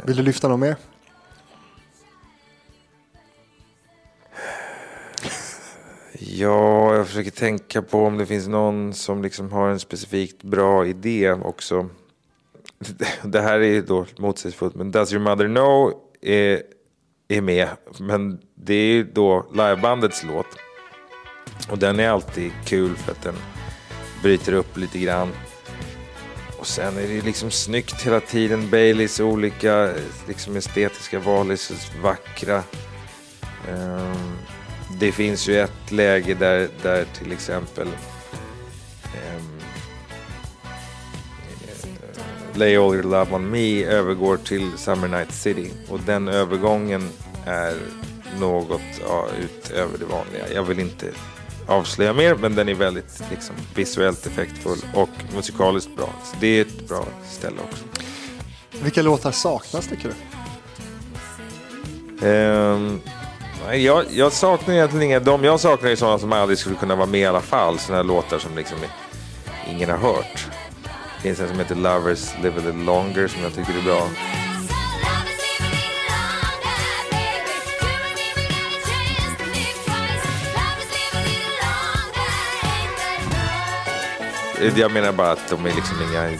Vill du lyfta något mer? Ja, jag försöker tänka på om det finns någon som liksom har en specifikt bra idé också. Det här är då motsägelsefullt, men Does your mother know är, är med. Men det är då livebandets låt. Och den är alltid kul för att den bryter upp lite grann. Och sen är det liksom snyggt hela tiden. Baileys olika liksom estetiska val är så vackra. Um, det finns ju ett läge där, där till exempel ehm, Lay All Your Love On Me övergår till Summer Night City. Och den övergången är något ja, utöver det vanliga. Jag vill inte avslöja mer, men den är väldigt liksom, visuellt effektfull och musikaliskt bra. Så det är ett bra ställe också. Vilka låtar saknas tycker du? Um, jag, jag saknar egentligen inga. De jag saknar är sådana som aldrig skulle kunna vara med i alla fall. Sådana låtar som liksom ingen har hört. Det finns en som heter Lovers Live a Little Longer som jag tycker är bra. Jag menar bara att de är liksom inga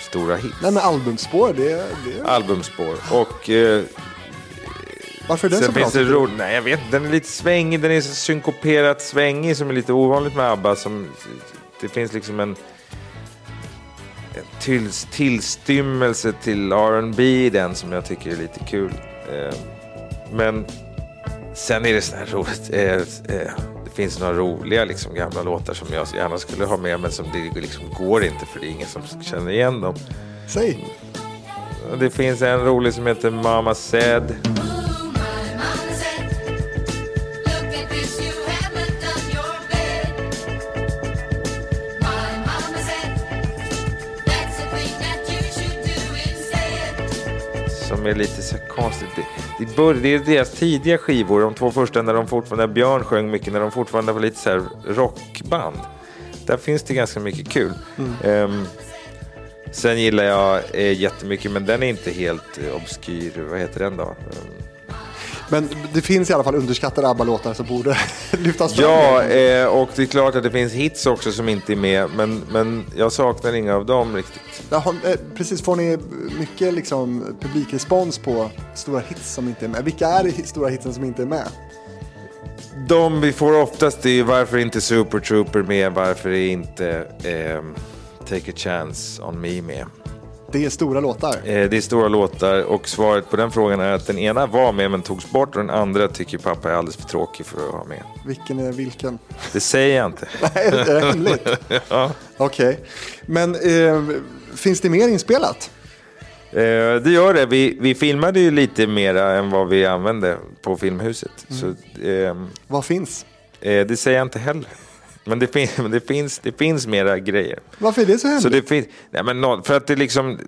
stora hits. Nej men albumspår, det är... Det är... Albumspår. Och... Eh, Varför är den så bra? Det ro... Nej, jag vet Den är lite svängig. Den är så synkoperat svängig som är lite ovanligt med ABBA. Som, det finns liksom en, en till, tillstymmelse till R&B i den som jag tycker är lite kul. Eh, men sen är det sådär roligt. Eh, eh, finns några roliga liksom, gamla låtar som jag gärna skulle ha med men som det liksom går inte för det är ingen som känner igen dem. Säg! Det finns en rolig som heter Mama Said. Som är lite så konstigt. Det, bör, det är deras tidiga skivor, de två första när, de fortfarande, när Björn sjöng mycket, när de fortfarande var lite så här rockband. Där finns det ganska mycket kul. Mm. Um, sen gillar jag eh, jättemycket, men den är inte helt eh, obskyr. Vad heter den då? Um, men det finns i alla fall underskattade ABBA-låtar som borde lyftas fram. Ja, eh, och det är klart att det finns hits också som inte är med. Men, men jag saknar inga av dem riktigt. Ja, eh, precis, får ni mycket liksom, publikrespons på stora hits som inte är med? Vilka är de stora hitsen som inte är med? De vi får oftast är varför inte Super Trooper med, varför är inte eh, Take a Chance on Me med. Det är stora låtar. Eh, det är stora låtar och svaret på den frågan är att den ena var med men togs bort och den andra tycker pappa är alldeles för tråkig för att ha med. Vilken är vilken? Det säger jag inte. Nej, är det hemligt? ja. Okej. Okay. Men eh, finns det mer inspelat? Eh, det gör det. Vi, vi filmade ju lite mera än vad vi använde på Filmhuset. Mm. Så, eh, vad finns? Eh, det säger jag inte heller. Men det, fin det, finns, det finns mera grejer. Varför är det så hemligt? Så det finns, nej men för att det liksom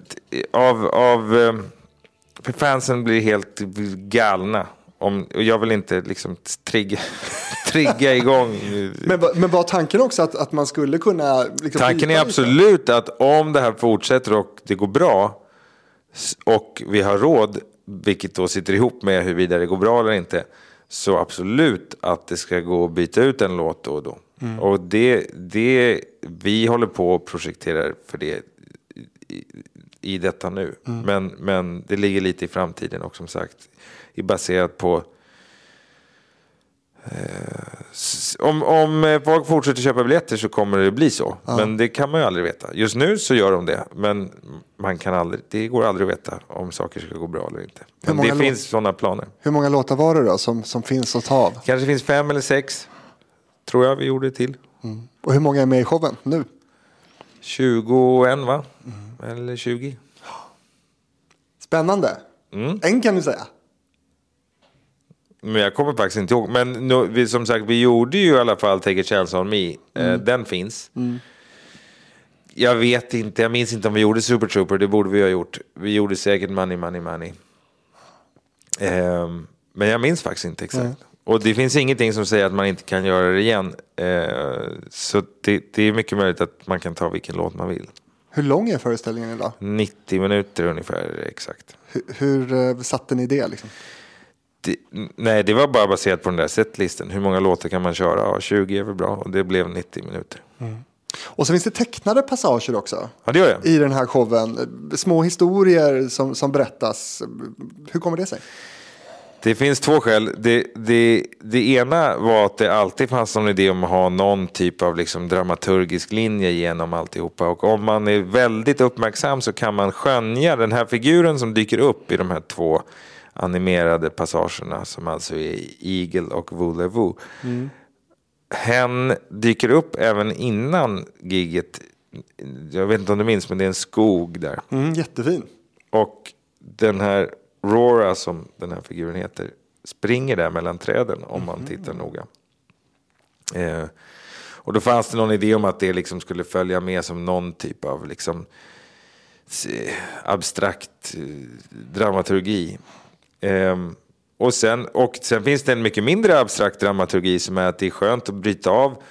av, av eh, fansen blir helt galna. Om, och jag vill inte liksom trigga, trigga igång. men, men var tanken också att, att man skulle kunna... Liksom tanken är absolut lite? att om det här fortsätter och det går bra och vi har råd, vilket då sitter ihop med huruvida det går bra eller inte, så absolut att det ska gå att byta ut en låt då och då. Mm. Och det, det, vi håller på och projekterar för det i, i detta nu. Mm. Men, men det ligger lite i framtiden och som sagt, är baserat på eh, om, om folk fortsätter köpa biljetter så kommer det bli så. Ja. Men det kan man ju aldrig veta. Just nu så gör de det. Men man kan aldrig, det går aldrig att veta om saker ska gå bra eller inte. Men det finns sådana planer. Hur många låtar var det då som, som finns att ta av? Kanske finns fem eller sex. Tror jag vi gjorde till. Mm. Och hur många är med i showen nu? 21 va? Mm. Eller 20. Spännande. Mm. En kan du säga. Men jag kommer faktiskt inte ihåg. Men nu, vi, som sagt, vi gjorde ju i alla fall Take a chance on me. Eh, mm. den finns. Mm. Jag vet inte, jag minns inte om vi gjorde Super Trooper. Det borde vi ha gjort. Vi gjorde säkert Money, Money, Money. Um, men jag minns faktiskt inte exakt. Och det finns ingenting som säger att man inte kan göra det igen. Eh, så det, det, är mycket möjligt att man kan ta vilken låt man vill. Hur lång är föreställningen idag? 90 minuter ungefär exakt. Hur, hur uh, satte ni det? Liksom? det? Nej, det var bara baserat på den där setlisten. Hur många låtar kan man köra? Ja, 20 är väl bra och det blev 90 minuter. Mm. Och så finns det tecknade passager också. Ja, det gör jag. I den här showen. Små historier som, som berättas. Hur kommer det sig? Det finns två skäl. Det, det, det ena var att det alltid fanns någon idé om att ha någon typ av liksom dramaturgisk linje genom alltihopa. Och om man är väldigt uppmärksam så kan man skönja den här figuren som dyker upp i de här två animerade passagerna som alltså är Eagle och Voulez-Vous. Mm. Hen dyker upp även innan giget. Jag vet inte om du minns, men det är en skog där. Mm, jättefin. Och den här Rora, som den här figuren heter, springer där mellan träden om man mhm. tittar noga. Eh, och då fanns det någon idé om att det liksom skulle följa med som någon typ av liksom abstrakt eh, dramaturgi. Eh, och, sen, och sen finns det en mycket mindre abstrakt dramaturgi som är att det är skönt att bryta av.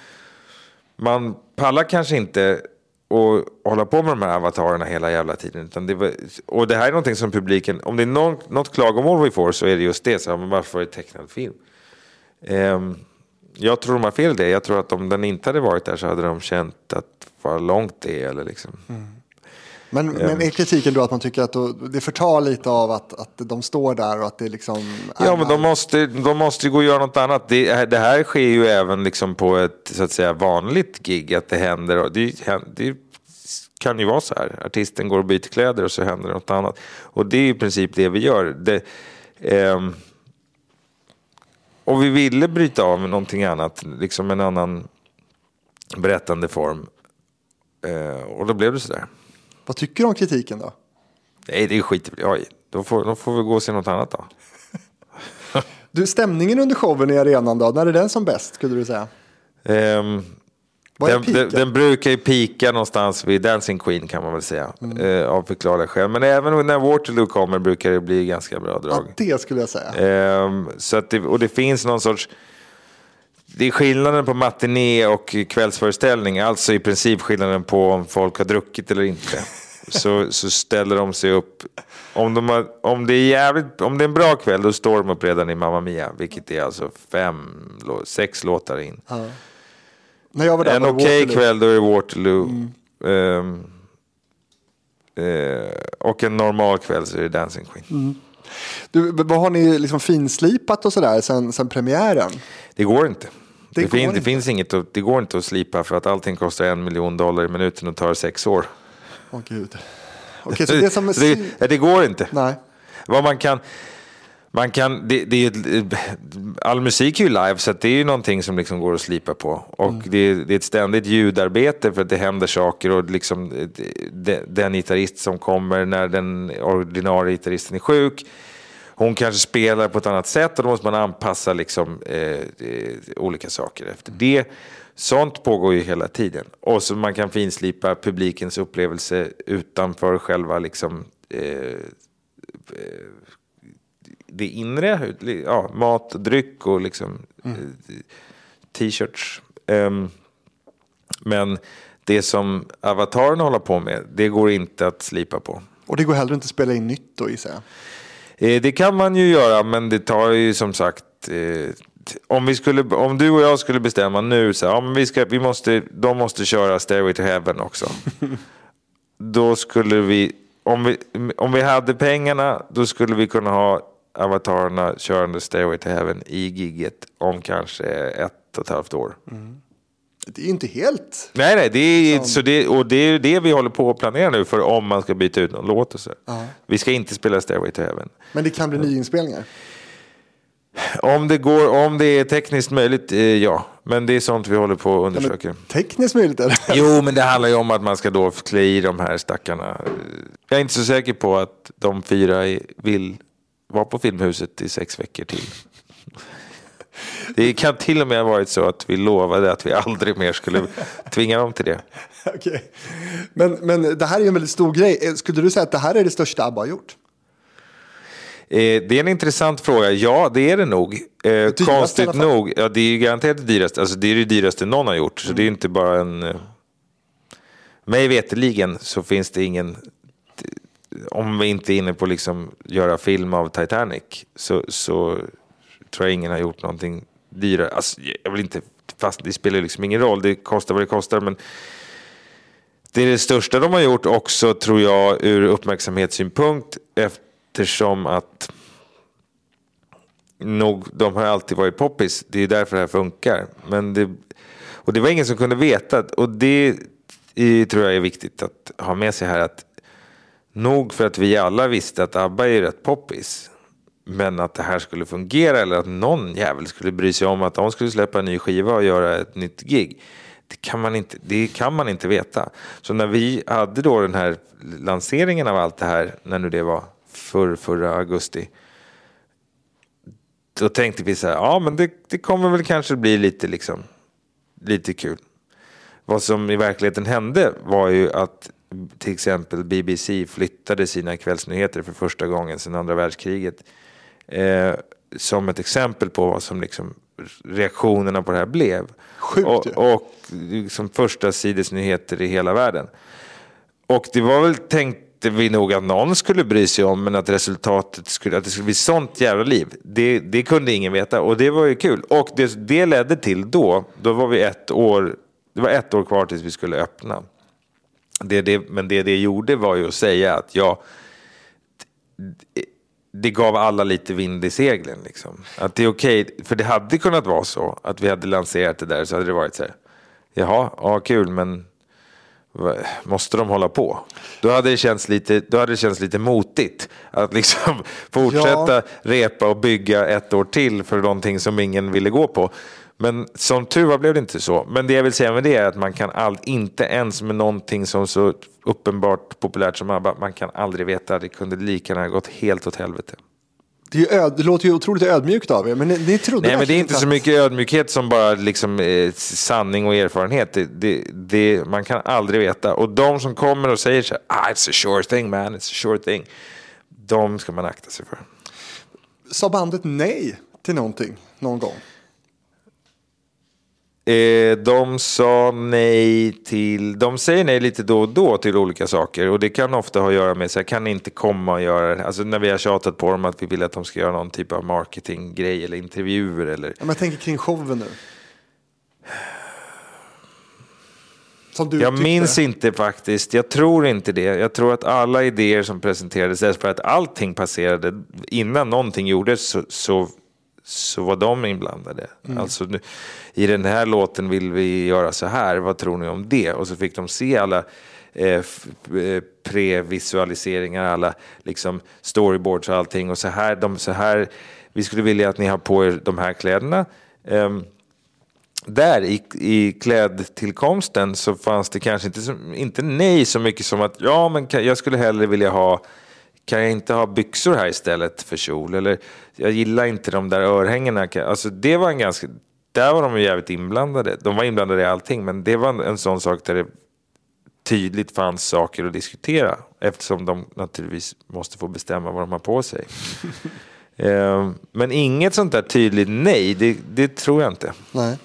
Man pallar kanske inte och hålla på med de här avatarerna hela jävla tiden. Utan det var, och det här är någonting som publiken, om det är någon, något klagomål vi får så är det just det. Så, men varför är det tecknad film? Um, jag tror de har fel i det. Jag tror att om den inte hade varit där så hade de känt att vad långt det är. Eller liksom. Mm. Men, men är kritiken då att man tycker att det förtar lite av att, att de står där och att det liksom... Ja, men de måste, de måste gå och göra något annat. Det, det här sker ju även liksom på ett så att säga, vanligt gig, att det händer. Det, det kan ju vara så här. Artisten går och byter kläder och så händer något annat. Och det är i princip det vi gör. Det, eh, och vi ville bryta av med någonting annat, liksom en annan berättande form. Eh, och då blev det så där. Vad tycker du om kritiken då? Nej, det är skit Oj, då får, då får vi gå och se något annat då. du, stämningen under showen i arenan då? När är den som bäst skulle du säga? Um, den, den, den, brukar ju pika någonstans vid Dancing Queen kan man väl säga. Mm. Eh, av förklarliga skäl. Men även när Waterloo kommer brukar det bli ganska bra drag. Ja, det skulle jag säga. Eh, så att det, och det finns någon sorts... Det är skillnaden på matiné och kvällsföreställning. Alltså i princip skillnaden på om folk har druckit eller inte. så, så ställer de sig upp. Om, de har, om, det är jävligt, om det är en bra kväll då står de upp redan i Mamma Mia. Vilket är alltså fem, sex låtar in. Ja. När jag var där en okej okay kväll då är det Waterloo. Mm. Um, uh, och en normal kväll så är det Dancing Queen. Mm. Du, vad har ni liksom finslipat och sådär sen, sen premiären? Det går inte. Det, det, fin, det finns inget, det går inte att slipa för att allting kostar en miljon dollar i minuten och tar sex år. Åh gud. Okay, så det, som är... det, går inte. Nej. Vad man kan... Man kan, det, det, all musik är ju live så det är ju någonting som liksom går att slipa på. Och mm. det, det, är ett ständigt ljudarbete för att det händer saker. Och liksom, den gitarrist som kommer när den ordinarie gitarristen är sjuk. Hon kanske spelar på ett annat sätt och då måste man anpassa liksom, eh, olika saker efter det. Sånt pågår ju hela tiden. Och så man kan finslipa publikens upplevelse utanför själva liksom, eh, eh det inre, ja, mat, dryck och liksom, mm. Eh, t-shirts. Um, men det som avatarerna håller på med, det går inte att slipa på. Och det går heller inte att spela in nytt då gissar jag? Eh, det kan man ju göra, men det tar ju som sagt eh, om, vi skulle, om du och jag skulle bestämma nu så ja, men vi, ska, vi måste, de måste köra Stairway to Heaven också. då skulle vi om, vi, om vi hade pengarna, då skulle vi kunna ha avatarerna körande Stairway to Heaven i gigget om kanske ett och ett halvt år. Mm. Det är inte helt... Nej, nej, det är, så det, och det är det vi håller på att planera nu för om man ska byta ut någon låt och så. Uh Vi ska inte spela Stairway to Heaven. Men det kan bli nyinspelningar? Om det, går, om det är tekniskt möjligt, eh, ja. Men det är sånt vi håller på att undersöka. Tekniskt möjligt eller? Jo, men det handlar ju om att man ska då klä i de här stackarna. Jag är inte så säker på att de fyra vill var på Filmhuset i sex veckor till. Det kan till och med ha varit så att vi lovade att vi aldrig mer skulle tvinga dem till det. okay. men, men det här är en väldigt stor grej. Eh, skulle du säga att det här är det största ABBA har gjort? Eh, det är en intressant fråga. Ja, det är det nog. Eh, konstigt nog. Ja, det är ju garanterat det dyraste. Alltså, det är det dyraste någon har gjort. Så mm. det är inte bara en... Eh... Mig veteligen så finns det ingen om vi inte är inne på liksom göra film av Titanic så, så tror jag ingen har gjort någonting dyrare. Alltså, jag vill inte, fast det spelar liksom ingen roll, det kostar vad det kostar. Men det är det största de har gjort också tror jag ur uppmärksamhetssynpunkt eftersom att nog, de har alltid varit poppis. Det är därför det här funkar. Men det, och det var ingen som kunde veta. Och det är, tror jag är viktigt att ha med sig här. att Nog för att vi alla visste att ABBA är rätt poppis. Men att det här skulle fungera eller att någon jävel skulle bry sig om att de skulle släppa en ny skiva och göra ett nytt gig. Det kan man inte, det kan man inte veta. Så när vi hade då den här lanseringen av allt det här, när nu det var för, förra augusti. Då tänkte vi så här, ja men det, det kommer väl kanske bli lite, liksom, lite kul. Vad som i verkligheten hände var ju att till exempel BBC flyttade sina kvällsnyheter för första gången sedan andra världskriget. Eh, som ett exempel på vad som liksom reaktionerna på det här blev. Sjukt, och, och liksom första sidesnyheter i hela världen. Och det var väl tänkte vi nog att någon skulle bry sig om, men att resultatet skulle, att det skulle bli sånt jävla liv, det, det kunde ingen veta. Och det var ju kul. Och det, det ledde till då, då var vi ett år, det var ett år kvar tills vi skulle öppna. Det, det, men det det gjorde var ju att säga att ja, det gav alla lite vind i seglen. Liksom. Att det är okej, okay, för det hade kunnat vara så att vi hade lanserat det där så hade det varit så här, jaha, ja kul men måste de hålla på? Då hade det känts lite, då hade det känts lite motigt att liksom fortsätta ja. repa och bygga ett år till för någonting som ingen ville gå på. Men som tur var blev det inte så. Men det jag vill säga med det är att man kan all, inte ens med någonting som så uppenbart populärt som ABBA, man kan aldrig veta. Det kunde lika gärna gått helt åt helvete. Det, öd, det, låter ju otroligt ödmjukt av er, men ni, ni trodde Nej, men det är inte så mycket ödmjukhet som bara liksom, eh, sanning och erfarenhet. Det, det, det, man kan aldrig veta. Och de som kommer och säger så här, ah, it's a sure thing man, it's a sure thing. De ska man akta sig för. Sa bandet nej till någonting någon gång? Eh, de sa nej till, de säger nej lite då och då till olika saker och det kan ofta ha att göra med så jag kan inte komma och göra det. Alltså när vi har tjatat på dem att vi vill att de ska göra någon typ av marketinggrej eller intervjuer eller. Ja, men jag tänker kring showen nu. jag tyckte. minns inte faktiskt. Jag tror inte det. Jag tror att alla idéer som presenterades, för att allting passerade innan någonting gjordes så, så så var de inblandade. Mm. Alltså, i den här låten vill vi göra så här, vad tror ni om det? Och så fick de se alla eh, eh, previsualiseringar, alla liksom, storyboards och allting. Och så här, de, så här, vi skulle vilja att ni har på er de här kläderna. Um, där i, i klädtillkomsten så fanns det kanske inte, inte nej så mycket som att ja, men jag skulle hellre vilja ha kan jag inte ha byxor här istället för kjol? Eller jag gillar inte de där örhängena. Alltså det var en ganska, där var de jävligt inblandade. De var inblandade i allting, men det var en sån sak där det tydligt fanns saker att diskutera. Eftersom de naturligtvis måste få bestämma vad de har på sig. Ehm, men inget sånt där tydligt nej, det, det tror jag inte. Nej.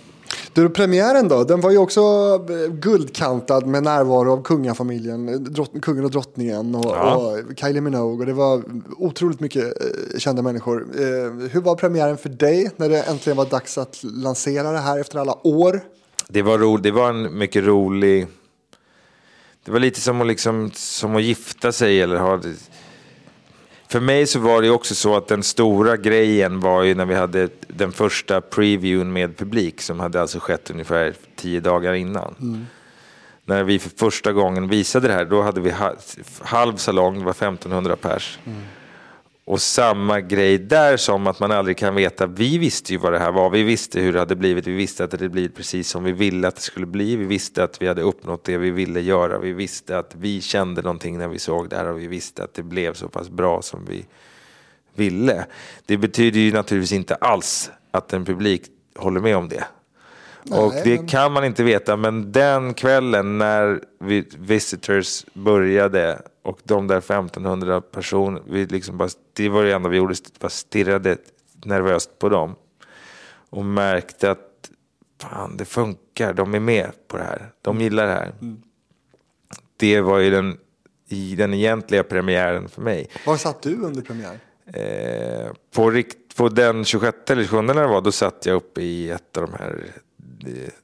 Du, premiären då, den var ju också eh, guldkantad med närvaro av kungafamiljen, drott, kungen och drottningen och, ja. och Kylie Minogue och det var otroligt mycket eh, kända människor. Eh, hur var premiären för dig när det äntligen var dags att lansera det här efter alla år? Det var, ro, det var en mycket rolig... Det var lite som att, liksom, som att gifta sig eller ha för mig så var det också så att den stora grejen var ju när vi hade den första previewen med publik som hade alltså skett ungefär tio dagar innan. Mm. När vi för första gången visade det här, då hade vi halv salong, det var 1500 pers. Mm. Och samma grej där som att man aldrig kan veta. Vi visste ju vad det här var. Vi visste hur det hade blivit. Vi visste att det hade blivit precis som vi ville att det skulle bli. Vi visste att vi hade uppnått det vi ville göra. Vi visste att vi kände någonting när vi såg det här och vi visste att det blev så pass bra som vi ville. Det betyder ju naturligtvis inte alls att en publik håller med om det. Nej, och det men... kan man inte veta, men den kvällen när vi, Visitors började och de där 1500 personer, vi liksom bara, det var det enda vi gjorde, bara stirrade nervöst på dem. Och märkte att fan, det funkar, de är med på det här, de gillar det här. Mm. Det var ju den, den egentliga premiären för mig. Var satt du under premiär? Eh, på, rikt, på den 26 eller 27 när det var, då satt jag uppe i ett av de här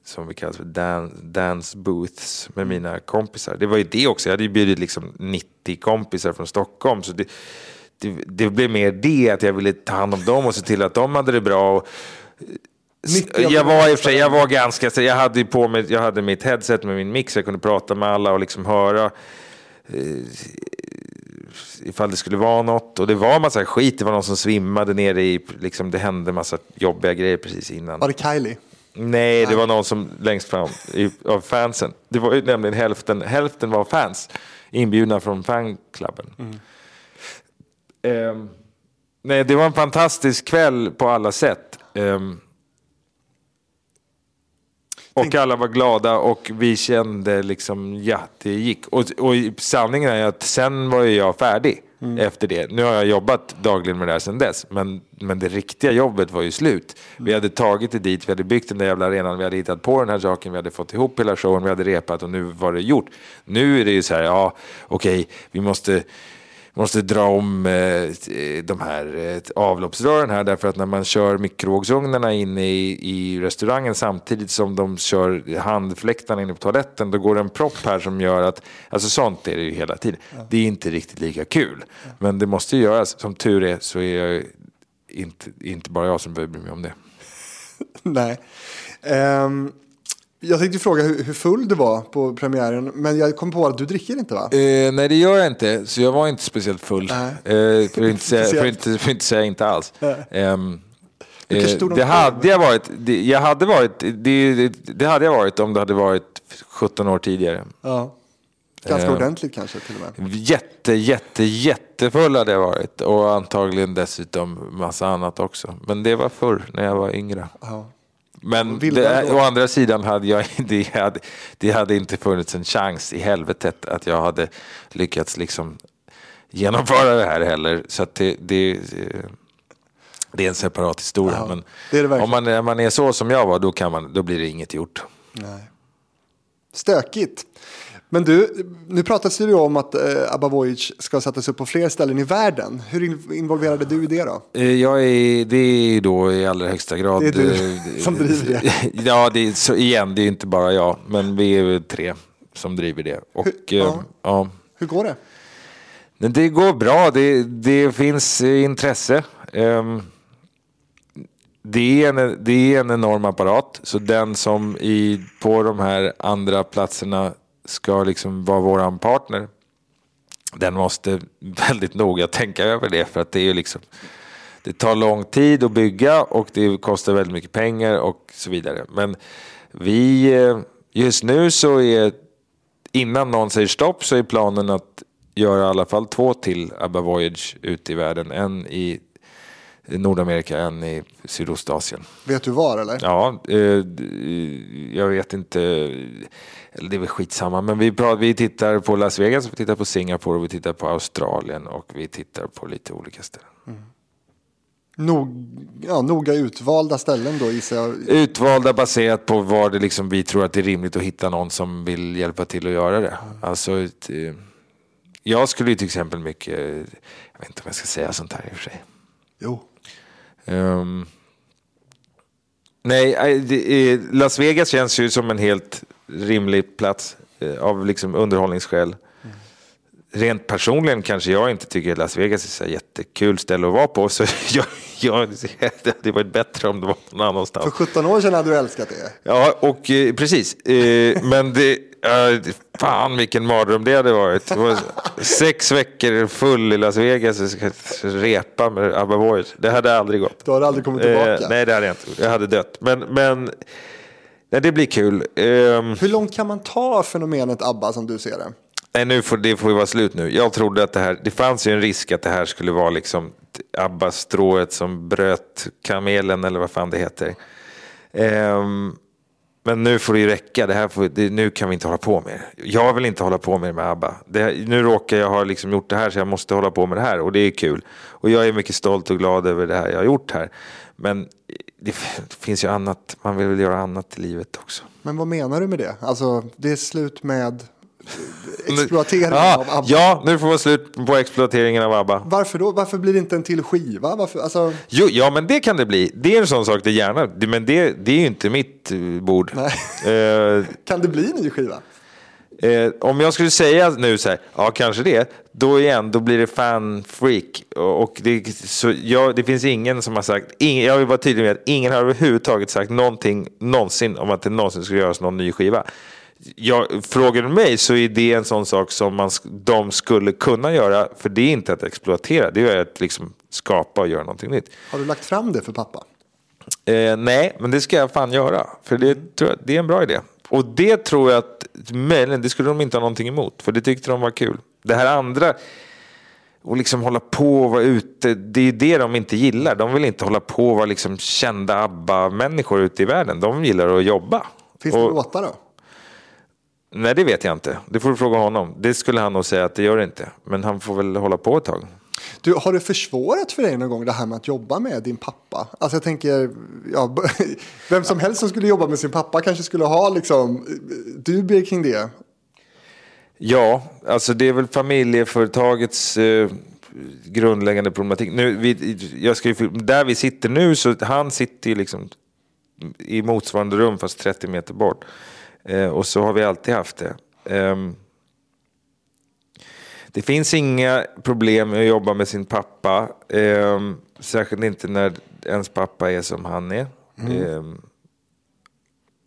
som vi kallar för dan, dance booths med mina kompisar. Det var ju det också, jag hade ju bjudit liksom 90 kompisar från Stockholm. Så det, det, det blev mer det, att jag ville ta hand om dem och se till att de hade det bra. Och, jag var i och för sig, jag var ganska, jag hade på mig, jag hade mitt headset med min mix, jag kunde prata med alla och liksom höra eh, ifall det skulle vara något. Och det var en massa skit, det var någon som svimmade nere i, liksom det hände massa jobbiga grejer precis innan. Var det Kylie? Nej, det var någon som längst fram i, av fansen. Det var ju nämligen hälften, hälften var fans inbjudna från fanklubben. Mm. Um, nej, det var en fantastisk kväll på alla sätt. Um, och alla var glada och vi kände liksom, ja, det gick. Och, och sanningen är att sen var jag färdig mm. efter det. Nu har jag jobbat dagligen med det här sen dess, men, men det riktiga jobbet var ju slut. Mm. Vi hade tagit det dit, vi hade byggt den där jävla arenan, vi hade hittat på den här saken, vi hade fått ihop hela showen, vi hade repat och nu var det gjort. Nu är det ju så här, ja, okej, okay, vi måste måste dra om eh, de här eh, avloppsrören här därför att när man kör mikrovågsugnarna inne i, i restaurangen samtidigt som de kör handfläktarna inne på toaletten då går det en propp här som gör att, alltså sånt är det ju hela tiden. Det är inte riktigt lika kul. Men det måste ju göras. Som tur är så är jag inte, inte bara jag som behöver bry mig om det. Nej. Um... Jag tänkte fråga hur, hur, full du var på premiären, men jag kom på att du dricker inte va? Eh, nej det gör jag inte, så jag var inte speciellt full. Eh, för, att inte säga, för, inte, för inte säga inte alls. Um, eh, det hade jag varit, det, jag hade varit det, det, hade jag varit om det hade varit 17 år tidigare. Ja. Ganska eh, ordentligt kanske till och med. Jätte, jätte, jättefull hade jag varit och antagligen dessutom massa annat också. Men det var förr när jag var yngre. Ja. Men det, å andra sidan hade jag det hade, det hade inte funnits en chans i helvetet att jag hade lyckats liksom genomföra det här heller. Så det, det, det är en separat historia. Ja, men det om man, man är så som jag var, då, kan man, då blir det inget gjort. Nej. Stökigt. Men du, nu pratas det ju om att eh, Abba Voyage ska sättas upp på fler ställen i världen. Hur involverade du i det då? Eh, jag är, det är då i allra högsta grad. Det är du eh, som driver det? ja, det är, så igen, det är inte bara jag, men vi är tre som driver det. Och, Hur, ja. Eh, ja. Hur går det? Det går bra, det, det finns intresse. Um, det är, en, det är en enorm apparat, så den som i, på de här andra platserna ska liksom vara våran partner, den måste väldigt noga tänka över det för att det är liksom det tar lång tid att bygga och det kostar väldigt mycket pengar och så vidare. Men vi, eh, just nu så är, innan någon säger stopp så är planen att göra i alla fall två till ABBA Voyage ute i världen. En i Nordamerika, en i Sydostasien. Vet du var eller? Ja, eh, jag vet inte. Eller det är väl skitsamma, men vi, pratar, vi tittar på Las Vegas, vi tittar på Singapore, vi tittar på Australien och vi tittar på lite olika ställen. Mm. Nog, ja, noga utvalda ställen då gissar jag? Utvalda baserat på var det liksom vi tror att det är rimligt att hitta någon som vill hjälpa till att göra det. Mm. Alltså, eh, jag skulle ju till exempel mycket, jag vet inte om jag ska säga sånt här i och för sig. Jo. Um, nej, Las Vegas känns ju som en helt rimlig plats eh, av liksom underhållningsskäl. Rent personligen kanske jag inte tycker att Las Vegas är så jättekul ställe att vara på. Så jag, jag, det hade varit bättre om det var någon annanstans. För 17 år sedan hade du älskat det. Ja, och eh, precis. Eh, men det, fan vilken mardröm det hade varit. Det var sex veckor full i Las Vegas och repa med ABBA Voyage. Det hade aldrig gått. Du hade aldrig kommit tillbaka? Nej, det hade jag inte Jag hade dött. Men, men nej, det blir kul. Uh, Hur långt kan man ta fenomenet ABBA som du ser det? Nej, nu får, det får ju vara slut nu. Jag trodde att det här, det fanns ju en risk att det här skulle vara liksom ABBA-strået som bröt kamelen eller vad fan det heter. Um, men nu får det ju räcka, det här får, det, nu kan vi inte hålla på med det. Jag vill inte hålla på med det med ABBA. Det, nu råkar jag ha liksom gjort det här så jag måste hålla på med det här och det är kul. Och jag är mycket stolt och glad över det här jag har gjort här. Men det, finns ju annat, man vill väl göra annat i livet också. Men vad menar du med det? Alltså det är slut med exploateringen ja, av ABBA. Ja, nu får man slut på exploateringen av ABBA. Varför då? Varför blir det inte en till skiva? Varför, alltså... jo, ja, men det kan det bli. Det är en sån sak det gärna. Men det, det är ju inte mitt eh, bord. uh, kan det bli en ny skiva? Eh, om jag skulle säga nu så här, ja kanske det, då igen, då blir det fan-freak. Och, och det, så jag, det finns ingen som har sagt, ingen, jag vill vara tydlig med att ingen har överhuvudtaget sagt någonting någonsin om att det någonsin ska göras någon ny skiva. Jag, frågar du mig så är det en sån sak som man, de skulle kunna göra, för det är inte att exploatera, det är att liksom skapa och göra någonting nytt. Har du lagt fram det för pappa? Eh, nej, men det ska jag fan göra, för det, tror jag, det är en bra idé. Och det tror jag att, möjligen, det skulle de inte ha någonting emot, för det tyckte de var kul. Det här andra, och liksom hålla på och vara ute, det är det de inte gillar. De vill inte hålla på och vara liksom kända ABBA-människor ute i världen. De gillar att jobba. Finns det och, låtar då? Nej, det vet jag inte. Det får du fråga honom. Det skulle han nog säga att det gör det inte. Men han får väl hålla på ett tag. Du, har det försvårat för dig någon gång det här med att jobba med din pappa? Alltså jag tänker, ja, vem som helst som skulle jobba med sin pappa kanske skulle ha liksom, dubier kring det. Ja, alltså det är väl familjeföretagets eh, grundläggande problematik. Nu, vi, jag ska ju, där vi sitter nu, så han sitter ju liksom i motsvarande rum fast 30 meter bort. Eh, och så har vi alltid haft det. Eh, det finns inga problem med att jobba med sin pappa. Eh, särskilt inte när ens pappa är som han är. Mm.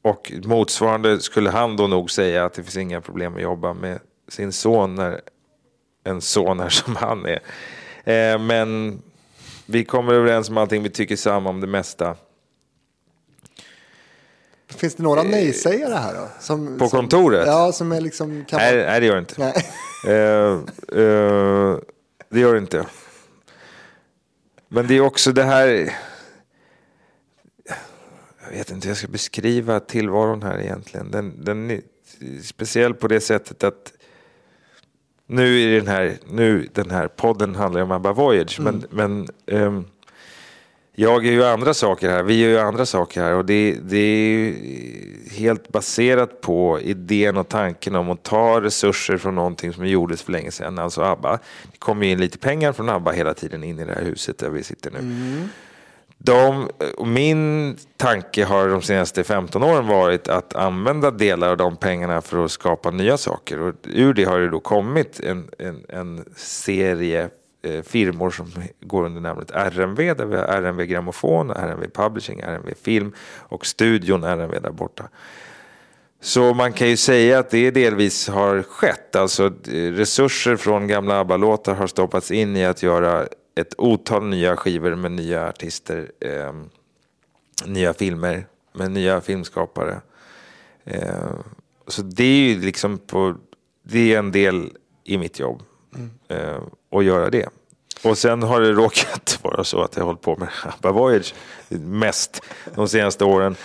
och motsvarande skulle han då nog säga att det finns inga problem att jobba med sin son när en son är som han är. Eh, men vi kommer överens om allting, vi tycker samma om det mesta. Finns det några nej-sägare här då? Som, på kontoret? Som, ja, som är liksom... Kan nej, nej, det gör det inte. Nej. Uh, uh, det gör det inte. Men det är också det här... Jag vet inte hur jag ska beskriva tillvaron här egentligen. Den, den är speciell på det sättet att nu är den här, nu den här podden handlar om Abba Voyage. Mm. Men, men um, jag gör ju andra saker här, vi gör ju andra saker här och det, det är helt baserat på idén och tanken om att ta resurser från någonting som gjordes för länge sedan, alltså ABBA. Det kommer in lite pengar från ABBA hela tiden in i det här huset där vi sitter nu. Mm. De, min tanke har de senaste 15 åren varit att använda delar av de pengarna för att skapa nya saker. Och ur det har det då kommit en, en, en serie Eh, firmor som går under namnet RMV. Där vi har RMV Grammofon, RMV Publishing, RMV Film och studion RMV där borta. Så man kan ju säga att det delvis har skett. Alltså eh, resurser från gamla ABBA-låtar har stoppats in i att göra ett otal nya skivor med nya artister. Eh, nya filmer med nya filmskapare. Eh, så det är ju liksom på, det är en del i mitt jobb. Mm. Att göra det. Och sen har det råkat vara så att jag har hållit på med ABBA Voyage mest de senaste åren.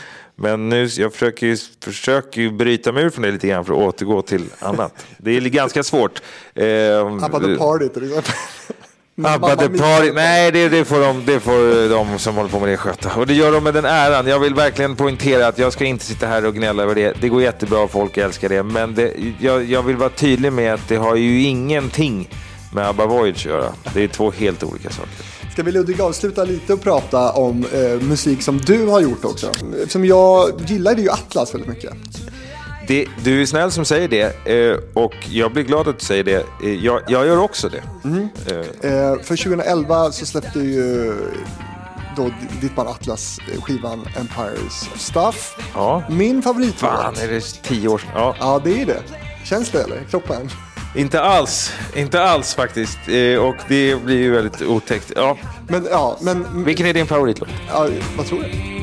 Men nu, jag försöker ju, försöker ju bryta mig ur från det lite grann för att återgå till annat. Det är ganska svårt. Eh, ABBA the Party till exempel. ABBA the Party, nej det, det, får de, det får de som håller på med det sköta. Och det gör de med den äran. Jag vill verkligen poängtera att jag ska inte sitta här och gnälla över det. Det går jättebra, folk älskar det. Men det, jag, jag vill vara tydlig med att det har ju ingenting med ABBA Voyage att göra. Det är två helt olika saker. Ska vi Ludvig avsluta lite och prata om eh, musik som du har gjort också? Som jag gillade ju Atlas väldigt mycket. Det, du är snäll som säger det eh, och jag blir glad att du säger det. Eh, jag, jag gör också det. Mm. Eh. för 2011 så släppte ju då ditt band Atlas skivan Empires of Stuff. Ja. Min favoritlåt. Fan, är det tio år sedan? Ja. ja, det är det. Känns det eller? Kroppen? Inte alls, inte alls faktiskt. Eh, och det blir ju väldigt otäckt. Ja. Men, ja, men... Vilken är din favoritlåt? Ja, vad tror du?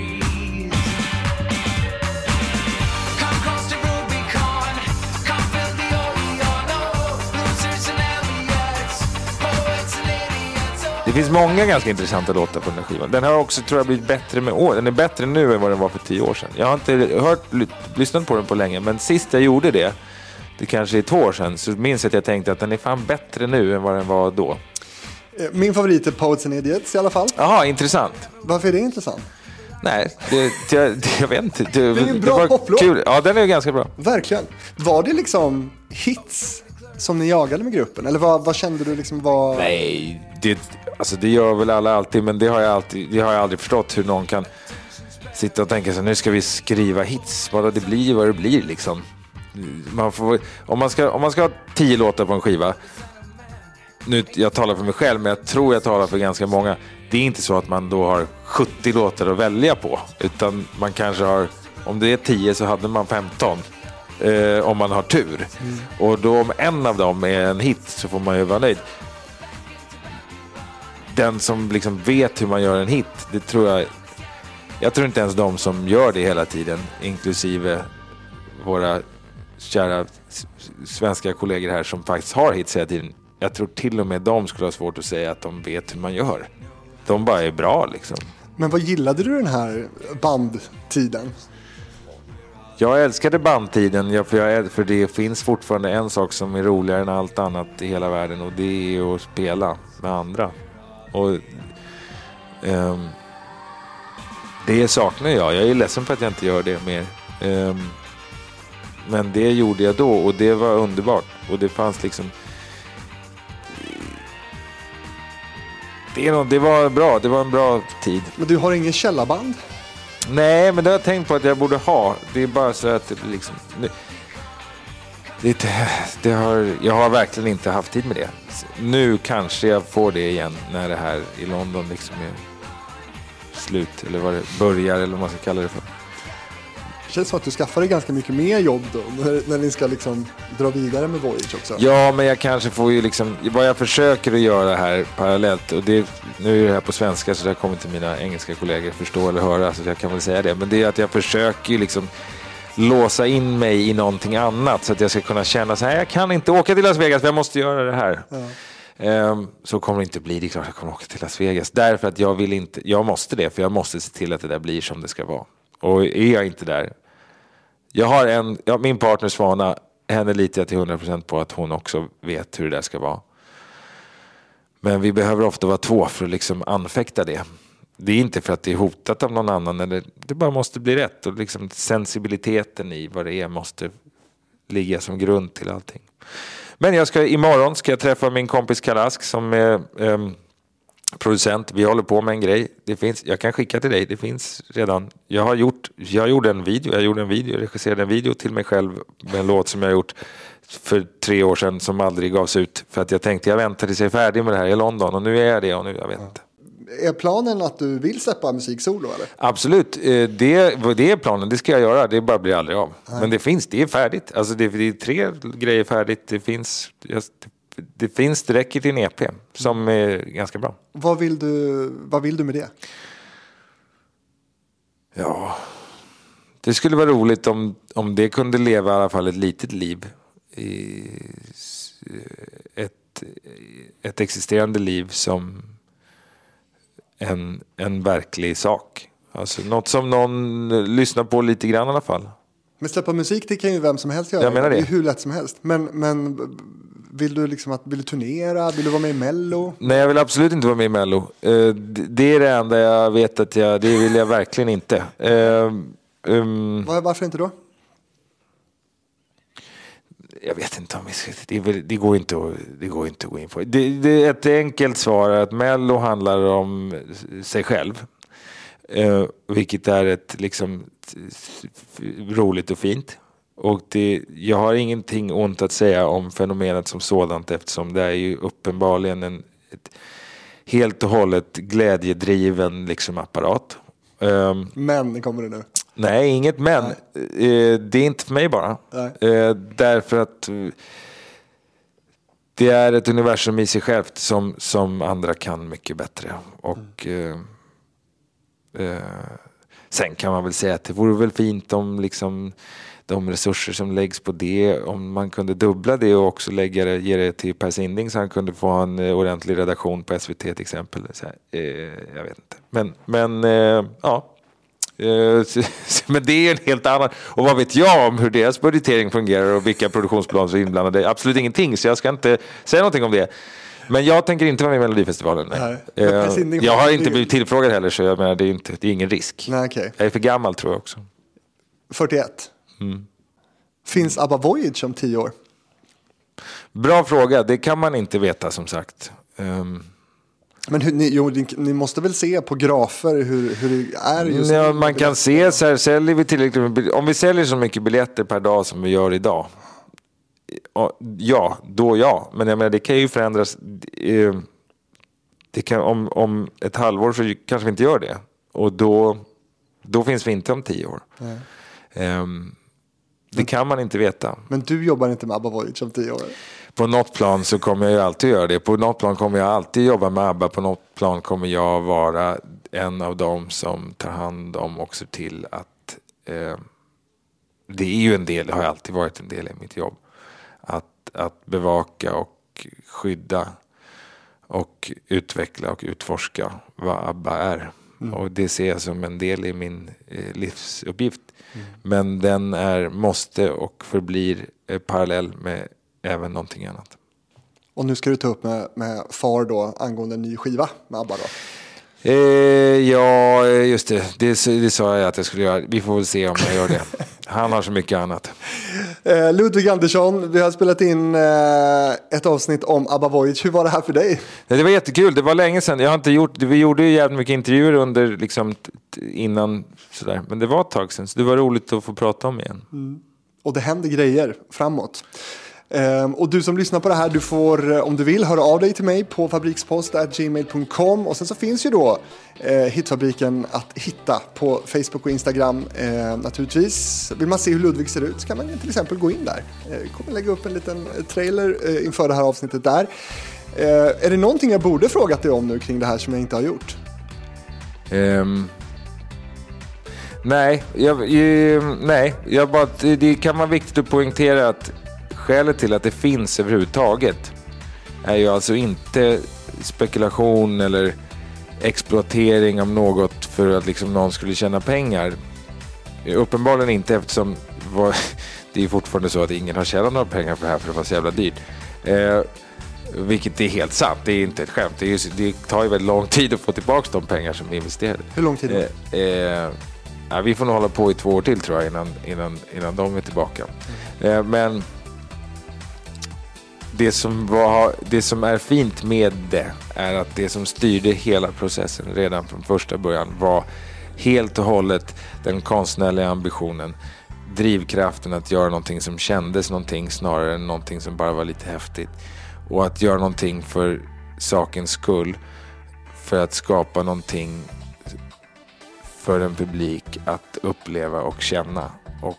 Finns många ganska intressanta låtar på den här skivan. Den har också, tror jag, blivit bättre med år. Den är bättre nu än vad den var för tio år sedan. Jag har inte hört, lyssnat på den på länge, men sist jag gjorde det det kanske är två år sedan, så minns jag att jag tänkte att den är fan bättre nu än vad den var då. Eh, min favorit är Poets and Idiots i alla fall. Jaha, intressant. Varför är det intressant? Nej, det, det, det, jag vet inte. Det, det är en bra poplåt. Ja, den är ganska bra. Verkligen. Var det liksom hits som ni jagade med gruppen? Eller vad, vad kände du liksom var... Nej, det, alltså det gör väl alla alltid, men det har jag, alltid, det har jag aldrig förstått hur någon kan sitta och tänka sig nu ska vi skriva hits. Bara det blir vad det blir liksom. man får, om, man ska, om man ska ha tio låtar på en skiva, nu, jag talar för mig själv, men jag tror jag talar för ganska många. Det är inte så att man då har 70 låtar att välja på, utan man kanske har, om det är 10 så hade man 15. Eh, om man har tur. Mm. Och då om en av dem är en hit så får man ju vara nöjd. Den som liksom vet hur man gör en hit, det tror jag jag tror inte ens de som gör det hela tiden, inklusive våra kära svenska kollegor här som faktiskt har hits hela tiden. Jag tror till och med de skulle ha svårt att säga att de vet hur man gör. De bara är bra liksom. Men vad gillade du den här bandtiden? Jag älskade bandtiden, för, jag, för det finns fortfarande en sak som är roligare än allt annat i hela världen och det är att spela med andra. Och um, Det saknar jag. Jag är ledsen för att jag inte gör det mer. Um, men det gjorde jag då och det var underbart. Och det fanns liksom... Det, nog, det var bra, det var en bra tid. Men du har ingen källarband? Nej, men det har jag tänkt på att jag borde ha. Det är bara så att liksom... Det, det har, jag har verkligen inte haft tid med det. Nu kanske jag får det igen när det här i London liksom är slut. Eller vad det börjar eller vad man ska kalla det för. Det känns som att du skaffar dig ganska mycket mer jobb då, när, när ni ska liksom dra vidare med Voyage också. Ja, men jag kanske får ju liksom, vad jag försöker att göra här parallellt, och det, nu är det här på svenska så det kommer inte mina engelska kollegor förstå eller höra, så jag kan väl säga det, men det är att jag försöker ju liksom låsa in mig i någonting annat så att jag ska kunna känna så här, jag kan inte åka till Las Vegas för jag måste göra det här. Um, så kommer det inte bli. Det är klart jag kommer åka till Las Vegas. Därför att jag vill inte, jag måste det, för jag måste se till att det där blir som det ska vara. Och är jag inte där. Jag har en, ja, min partner Svana, henne litar jag till 100% på att hon också vet hur det där ska vara. Men vi behöver ofta vara två för att liksom anfäkta det. Det är inte för att det är hotat av någon annan, eller det bara måste bli rätt. Och liksom sensibiliteten i vad det är måste ligga som grund till allting. Men jag ska, imorgon ska jag träffa min kompis Kalask som är um, producent. Vi håller på med en grej. Det finns, jag kan skicka till dig. Det finns redan. Jag har gjort, jag gjorde en video, jag gjorde en video, regisserade en video till mig själv med en låt som jag gjort för tre år sedan som aldrig gavs ut. För att jag tänkte jag väntar tills jag är färdig med det här i London och nu är jag det och nu, jag vet inte. Är planen att du vill släppa musik solo eller? Absolut, eh, det, det är planen. Det ska jag göra. Det bara blir aldrig av. Nej. Men det finns, det är färdigt. Alltså det, det är tre grejer färdigt. Det finns, det finns, det räcker till en EP som är ganska bra. Vad vill du, vad vill du med det? Ja, det skulle vara roligt om, om det kunde leva i alla fall ett litet liv. I ett, ett existerande liv som en, en verklig sak. Alltså något som någon lyssnar på lite grann i alla fall. Men släppa musik det kan ju vem som helst göra. Jag menar det. det är hur lätt som helst. Men, men vill du liksom att, vill du turnera? Vill du vara med i Mello? Nej, jag vill absolut inte vara med i Mello. Eh, det är det enda jag vet att jag, det vill jag verkligen inte. Um, Varför inte då? Jag vet inte om vi ska, det, väl, det, går inte att, det går inte att gå in på. Det, det, ett enkelt svar är att Mello handlar om sig själv. Eh, vilket är ett liksom roligt och fint. Och det, jag har ingenting ont att säga om fenomenet som sådant eftersom det är ju uppenbarligen en ett, helt och hållet glädjedriven liksom apparat. Um, men kommer det nu. Nej, inget men. Nej. Eh, det är inte för mig bara. Nej. Eh, därför att det är ett universum i sig självt som, som andra kan mycket bättre. Och mm. eh, eh, Sen kan man väl säga att det vore väl fint om liksom de resurser som läggs på det, om man kunde dubbla det och också lägga det, ge det till Per Sinding så han kunde få en ordentlig redaktion på SVT till exempel. Här, eh, jag vet inte. Men, men eh, ja, Eh, men det är en helt annan. Och vad vet jag om hur deras budgetering fungerar och vilka produktionsbolag som är inblandade? Absolut ingenting, så jag ska inte säga någonting om det. Men jag tänker inte vara med i Melodifestivalen. Nej. Nej. Eh, jag har inte blivit tillfrågad heller, så jag menar, det, är inte, det är ingen risk. Nej, okay. Jag är för gammal tror jag också. 41? Mm. Finns ABBA Voyage om tio år? Bra fråga, det kan man inte veta som sagt. Um, Men hur, ni, jo, ni, måste väl se på grafer hur, hur det är just ja, Man kan se så här, säljer vi tillräckligt om vi säljer så mycket biljetter per dag som vi gör idag. Ja, då ja. Men jag menar, det kan ju förändras. Eh, det kan, om, om ett halvår så kanske vi inte gör det. Och då, då finns vi inte om tio år. Um, det kan man inte veta. Men du jobbar inte med ABBA Voyage om tio år? På något plan så kommer jag ju alltid göra det. På något plan kommer jag alltid jobba med ABBA. På något plan kommer jag vara en av dem som tar hand om och ser till att eh, det är ju en del, det har alltid varit en del i mitt jobb. Att, att bevaka och skydda och utveckla och utforska vad ABBA är. Mm. Och det ser jag som en del i min eh, livsuppgift. Mm. Men den är, måste och förblir eh, parallell med även någonting annat. Och nu ska du ta upp med, med FAR då angående en ny skiva med ABBA då? Eh, ja, just det. det. det. sa jag att jag skulle göra. Vi får väl se om jag gör det. Han har så mycket annat. Eh, Ludvig Andersson, vi har spelat in eh, ett avsnitt om ABBA Voyage. Hur var det här för dig? Det var jättekul. Det var länge sedan. Jag har inte gjort, vi gjorde ju jävligt mycket intervjuer under, liksom, innan sådär. Men det var ett tag sedan. Så det var roligt att få prata om igen. Mm. Och det händer grejer framåt. Ehm, och du som lyssnar på det här, du får eh, om du vill höra av dig till mig på fabrikspost.gmail.com och sen så finns ju då eh, Hitfabriken att hitta på Facebook och Instagram eh, naturligtvis. Vill man se hur Ludvig ser ut så kan man till exempel gå in där. Eh, kommer lägga upp en liten eh, trailer eh, inför det här avsnittet där. Eh, är det någonting jag borde frågat dig om nu kring det här som jag inte har gjort? Um, nej, jag, jag, nej jag bara, det kan vara viktigt att poängtera att Skälet till att det finns överhuvudtaget är ju alltså inte spekulation eller exploatering av något för att liksom någon skulle tjäna pengar. Uppenbarligen inte eftersom det är fortfarande så att ingen har tjänat några pengar på det här för det var så jävla dyrt. Eh, vilket är helt sant, det är inte ett skämt. Det, är, det tar ju väldigt lång tid att få tillbaka de pengar som vi investerade. Hur lång tid? Eh, eh, vi får nog hålla på i två år till tror jag innan, innan, innan de är tillbaka. Mm. Eh, men det som, var, det som är fint med det är att det som styrde hela processen redan från första början var helt och hållet den konstnärliga ambitionen. Drivkraften att göra någonting som kändes någonting snarare än någonting som bara var lite häftigt. Och att göra någonting för sakens skull. För att skapa någonting för en publik att uppleva och känna. Och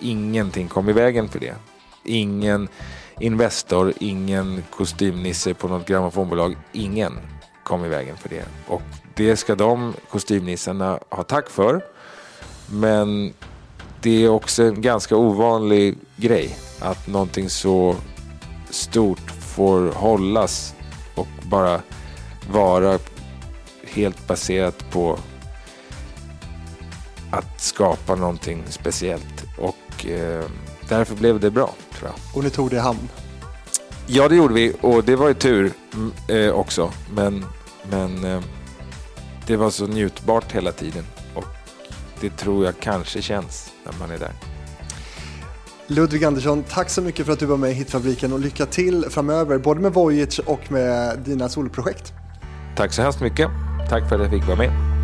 ingenting kom i vägen för det. Ingen Investor, ingen kostymnisse på något grammofonbolag. Ingen kom i vägen för det. Och det ska de kostymnissarna ha tack för. Men det är också en ganska ovanlig grej att någonting så stort får hållas och bara vara helt baserat på att skapa någonting speciellt. Och eh, därför blev det bra tror jag. Och ni tog det i hamn? Ja, det gjorde vi och det var ju tur mm, eh, också. Men, men eh, det var så njutbart hela tiden och det tror jag kanske känns när man är där. Ludvig Andersson, tack så mycket för att du var med i Hitfabriken och lycka till framöver både med Voyage och med dina solprojekt. Tack så hemskt mycket. Tack för att jag fick vara med.